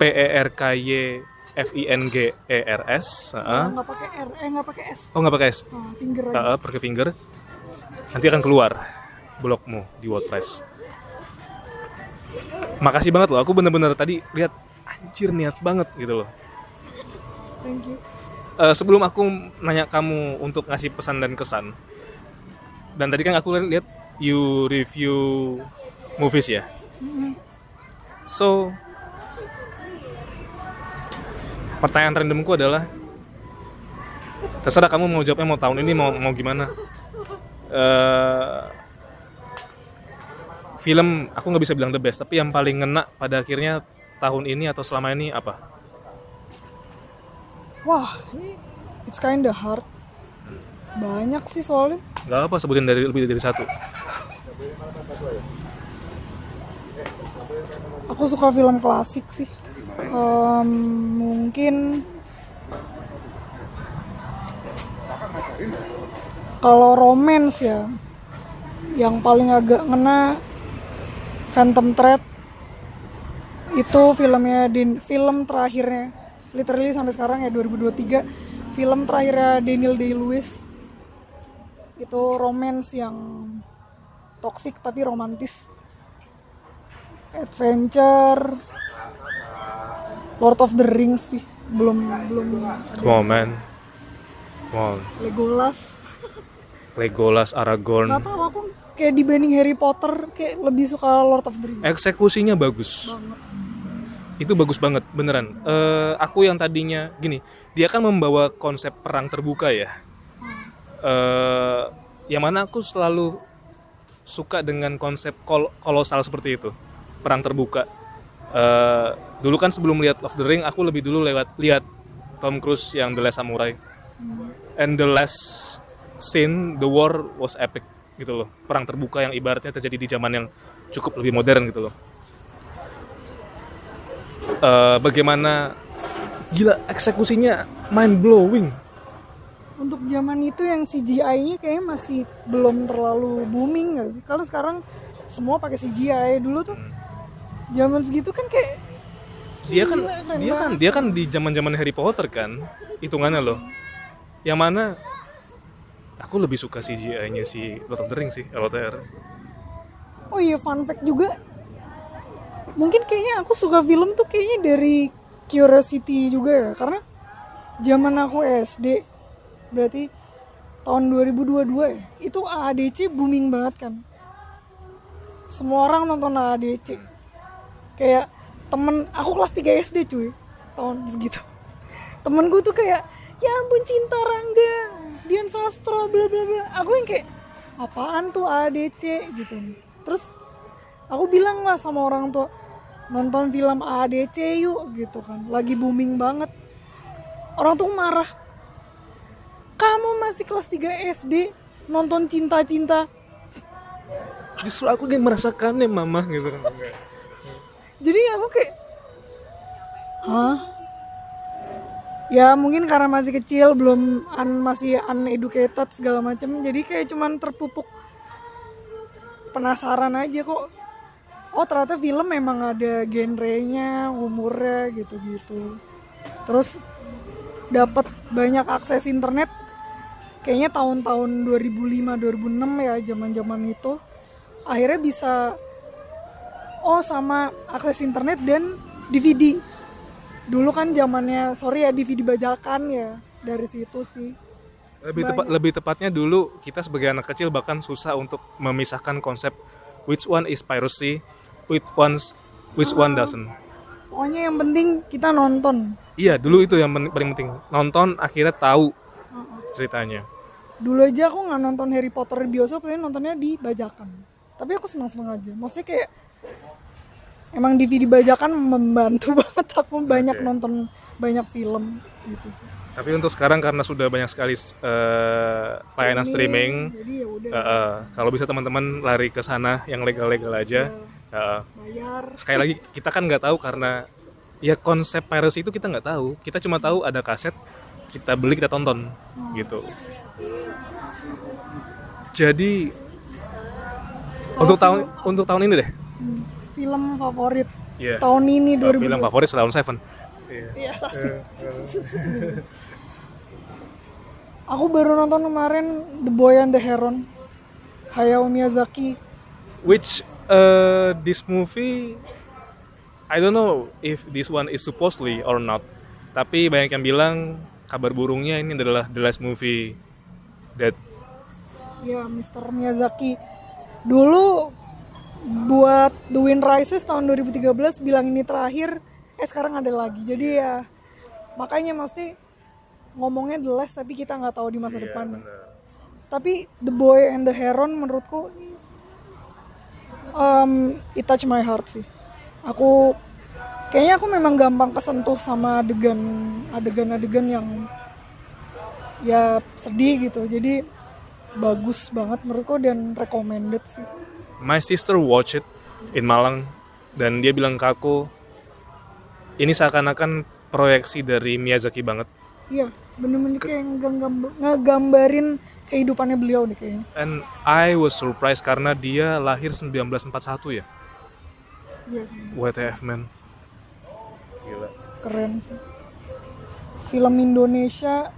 P E R K Y F I N G E R S, heeh. nggak pakai r eh nggak pakai s oh nggak pakai S, Nah, finger Heeh, Perky Finger, nanti akan keluar blogmu di WordPress. Makasih banget loh, aku bener-bener tadi lihat anjir niat banget gitu loh. thank you Eh, sebelum aku nanya kamu untuk ngasih pesan dan kesan, dan tadi kan aku lihat you review movies ya. So, pertanyaan randomku adalah, terserah kamu mau jawabnya mau tahun ini mau mau gimana. Eh, film aku nggak bisa bilang the best, tapi yang paling ngena pada akhirnya tahun ini atau selama ini apa? wah ini it's kinda hard banyak sih soalnya Gak apa sebutin dari lebih dari satu. aku suka film klasik sih Em, mungkin kalau romance ya yang paling agak ngena Phantom Thread. Itu filmnya din film terakhirnya literally sampai sekarang ya 2023 film terakhirnya Daniel Day Lewis itu romance yang toxic tapi romantis. Adventure Lord of the Rings sih belum belum Come on man. Come on. Legolas Legolas, Aragorn. nggak tahu aku kayak dibanding Harry Potter kayak lebih suka Lord of the Rings Eksekusinya bagus. banget Itu bagus banget, beneran. Eh, aku yang tadinya gini, dia kan membawa konsep perang terbuka ya. Eh, yang mana aku selalu suka dengan konsep kol kolosal seperti itu, perang terbuka. Eh, dulu kan sebelum lihat Of the Ring, aku lebih dulu lewat lihat Tom Cruise yang The Last Samurai. And the last scene, the war was epic gitu loh. Perang terbuka yang ibaratnya terjadi di zaman yang cukup lebih modern gitu loh. Eh, bagaimana gila eksekusinya mind blowing. untuk zaman itu yang CGI-nya kayaknya masih belum terlalu booming gak sih? Karena sekarang semua pakai CGI. Dulu tuh zaman segitu kan kayak Dia kan Gila, dia kan dia kan di zaman-zaman Harry Potter kan hitungannya loh. Yang mana aku lebih suka CGI-nya si Lord of the Rings sih, LOTR. oh iya fun fact juga. Mungkin kayaknya aku suka film tuh kayaknya dari curiosity juga ya. Karena zaman aku SD berarti tahun 2022 ya. Itu AADC booming banget kan. Semua orang nonton AADC. Kayak temen aku kelas 3 SD cuy. Tahun segitu. Temenku tuh kayak ya ampun cinta Rangga Dian Sastro bla bla bla. Aku yang kayak apaan tuh ADC gitu. Terus aku bilang lah sama orang tua nonton film ADC yuk gitu kan. Lagi booming banget. Orang tuh marah kamu masih kelas 3 SD nonton cinta-cinta. Justru aku yang merasakannya mama gitu. kan. Jadi aku kayak hah? Ya mungkin karena masih kecil belum un, masih uneducated segala macam jadi kayak cuman terpupuk. Penasaran aja kok. Oh ternyata film memang ada genrenya umurnya gitu-gitu. Terus dapat banyak akses internet. Kayaknya tahun-tahun 2005 2006 ya zaman-zaman itu. Akhirnya bisa oh sama akses internet dan DVD dulu kan zamannya sorry ya DVD bajakan ya dari situ sih. Lebih tepat lebih tepatnya dulu kita sebagai anak kecil bahkan susah untuk memisahkan konsep which one is piracy, which one's which one doesn't. pokoknya yang penting kita nonton. Iya, dulu itu yang paling penting. Nonton akhirnya tahu ceritanya. dulu aja aku nggak nonton Harry Potter di bioskop tapi nontonnya di bajakan. Tapi aku senang-senang aja. Maksudnya kayak emang DVD bajakan membantu banget aku banyak nonton banyak film gitu sih Tapi untuk sekarang karena sudah banyak sekali eh, layanan streaming, udah eh, eh, kalau bisa teman-teman lari ke sana yang legal-legal aja. Eh. bayar sekali lagi kita kan nggak tahu karena ya konsep piracy itu kita nggak tahu. Kita cuma tahu ada kaset, kita beli kita tonton gitu. Jadi untuk tahun untuk tahun ini deh. Hmm, film favorit Iya. tahun ini Eh, 2000 film favorit Salon Seven. Iya. Iya, asik. Aku baru nonton kemarin The Boy and the Heron. Hayao Miyazaki. Which uh, this movie I don't know if this one is supposedly or not. Tapi banyak yang bilang kabar burungnya ini adalah the last movie that Ya, Mr. Miyazaki. Dulu buat The Wind Rises tahun 2013 bilang ini terakhir, eh sekarang ada lagi. Jadi ya makanya mesti ngomongnya the last tapi kita nggak tahu di masa Iya, depan. Tapi The Boy and the Heron menurutku um, it touch my heart sih. Aku kayaknya aku memang gampang kesentuh sama adegan adegan-adegan yang ya sedih gitu. Jadi bagus banget menurutku dan recommended sih. My sister watch it in Malang dan dia bilang ke aku ini seakan-akan proyeksi dari Miyazaki banget. Iya, bener-bener kayak ngegamb- ngegambarin kehidupannya beliau nih kayaknya. and I was surprised karena dia lahir 1941 ya? Iya, WTF man. Gila. Keren sih. Film Indonesia.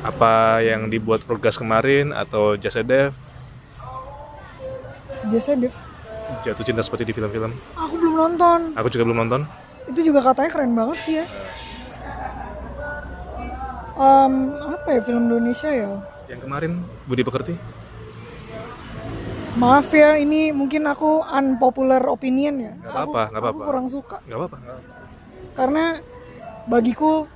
Apa yang dibuat Progres kemarin atau Jasa Dev Jasa Dev. jatuh cinta seperti di film-film Aku belum nonton. aku juga belum nonton Itu juga katanya keren banget sih ya. Em, apa ya film Indonesia ya? yang kemarin Budi Pekerti Maaf ya, ini mungkin aku unpopular opinion ya. Nggak apa-apa, nggak apa-apa. kurang suka nggak apa-apa karena bagiku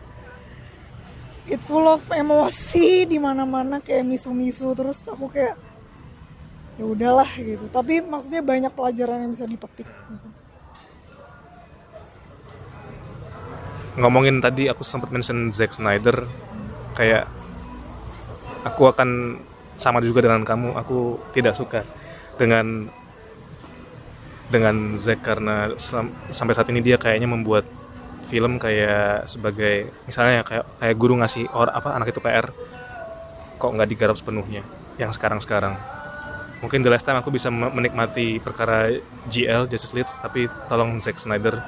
it full of emosi di mana-mana kayak misu-misu terus aku kayak ya udahlah gitu. Tapi maksudnya banyak pelajaran yang bisa dipetik. Gitu. ngomongin tadi aku sempat mention Zack Snyder kayak aku akan sama juga dengan kamu aku tidak suka dengan dengan Zack karena selam- sampai saat ini dia kayaknya membuat film kayak sebagai misalnya kayak kayak guru ngasih or apa anak itu PR kok nggak digarap sepenuhnya yang sekarang sekarang mungkin the last time aku bisa me- menikmati perkara GL Justice League tapi tolong Zack Snyder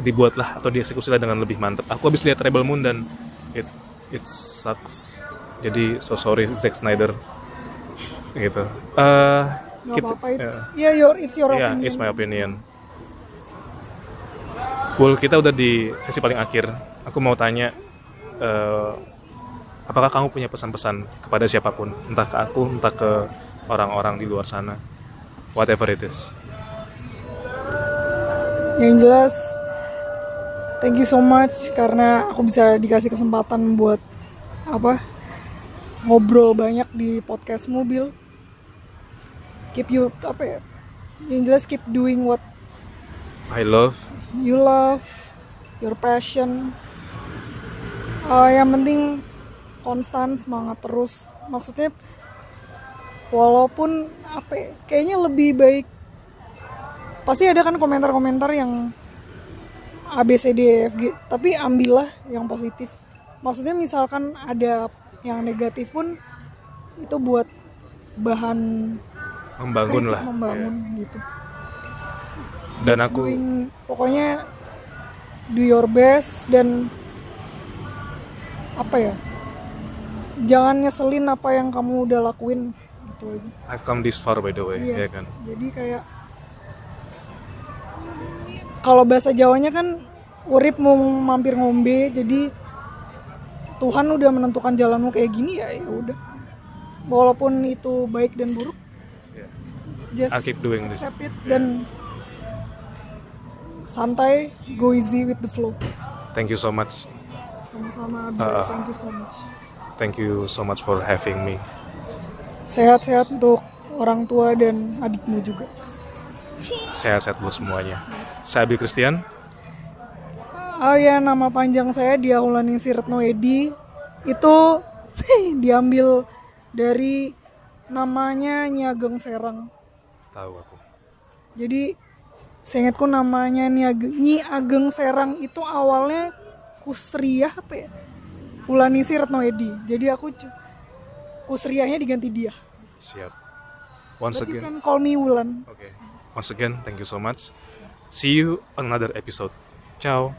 dibuatlah atau dieksekusilah dengan lebih mantap. Aku habis lihat Rebel Moon dan it it sucks. Jadi so sorry Zack Snyder. Gitu. Eh Gak kita apa-apa, it's, ya, yeah, your, it's your yeah, opinion. it's my opinion. Well, kita udah di sesi paling akhir. Aku mau tanya eh, apakah kamu punya pesan-pesan kepada siapa pun, entah ke aku, entah ke orang-orang di luar sana. Whatever it is. Yang jelas, thank you so much karena aku bisa dikasih kesempatan buat apa ngobrol banyak di podcast mobil. Keep you apa ya? Yang jelas keep doing what I love you love, your passion. Uh, yang penting konstan semangat terus. Maksudnya walaupun apa ya, kayaknya lebih baik pasti ada kan komentar-komentar yang A B C D E F G tapi ambillah yang positif. Maksudnya misalkan ada yang negatif pun itu buat bahan membangun lah. membangun gitu. Dan aku doing pokoknya do your best dan apa ya jangan nyeselin apa yang kamu udah lakuin gitu aja I've come this far by the way, Iya. ya kan. jadi kayak kalau bahasa Jawanya kan urip mau mampir ngombe jadi Tuhan udah menentukan jalanmu kayak gini ya ya udah walaupun itu baik dan buruk Yeah. just I'll keep doing this. accept it dan santai go easy with the flow Thank you so much. sama-sama. Ah. thank you so much Thank you so much for having me. Sehat-sehat untuk orang tua dan adikmu juga Sehat-sehat buat semuanya. Saya Abi Christian. Oh ya, nama panjang saya Diahulani Siretno Edi. Itu diambil dari namanya Nyi Ageng Serang. Tahu aku. Jadi seingatku namanya Nyi Ageng, Nyi Ageng Serang itu awalnya Kusriah apa ya? Ulani Siretno Edi. Jadi aku Kusriahnya diganti dia. Siap. Once Berarti again. kan call me Wulan. Okay. Once again, thank you so much. See you on another episode. Ciao.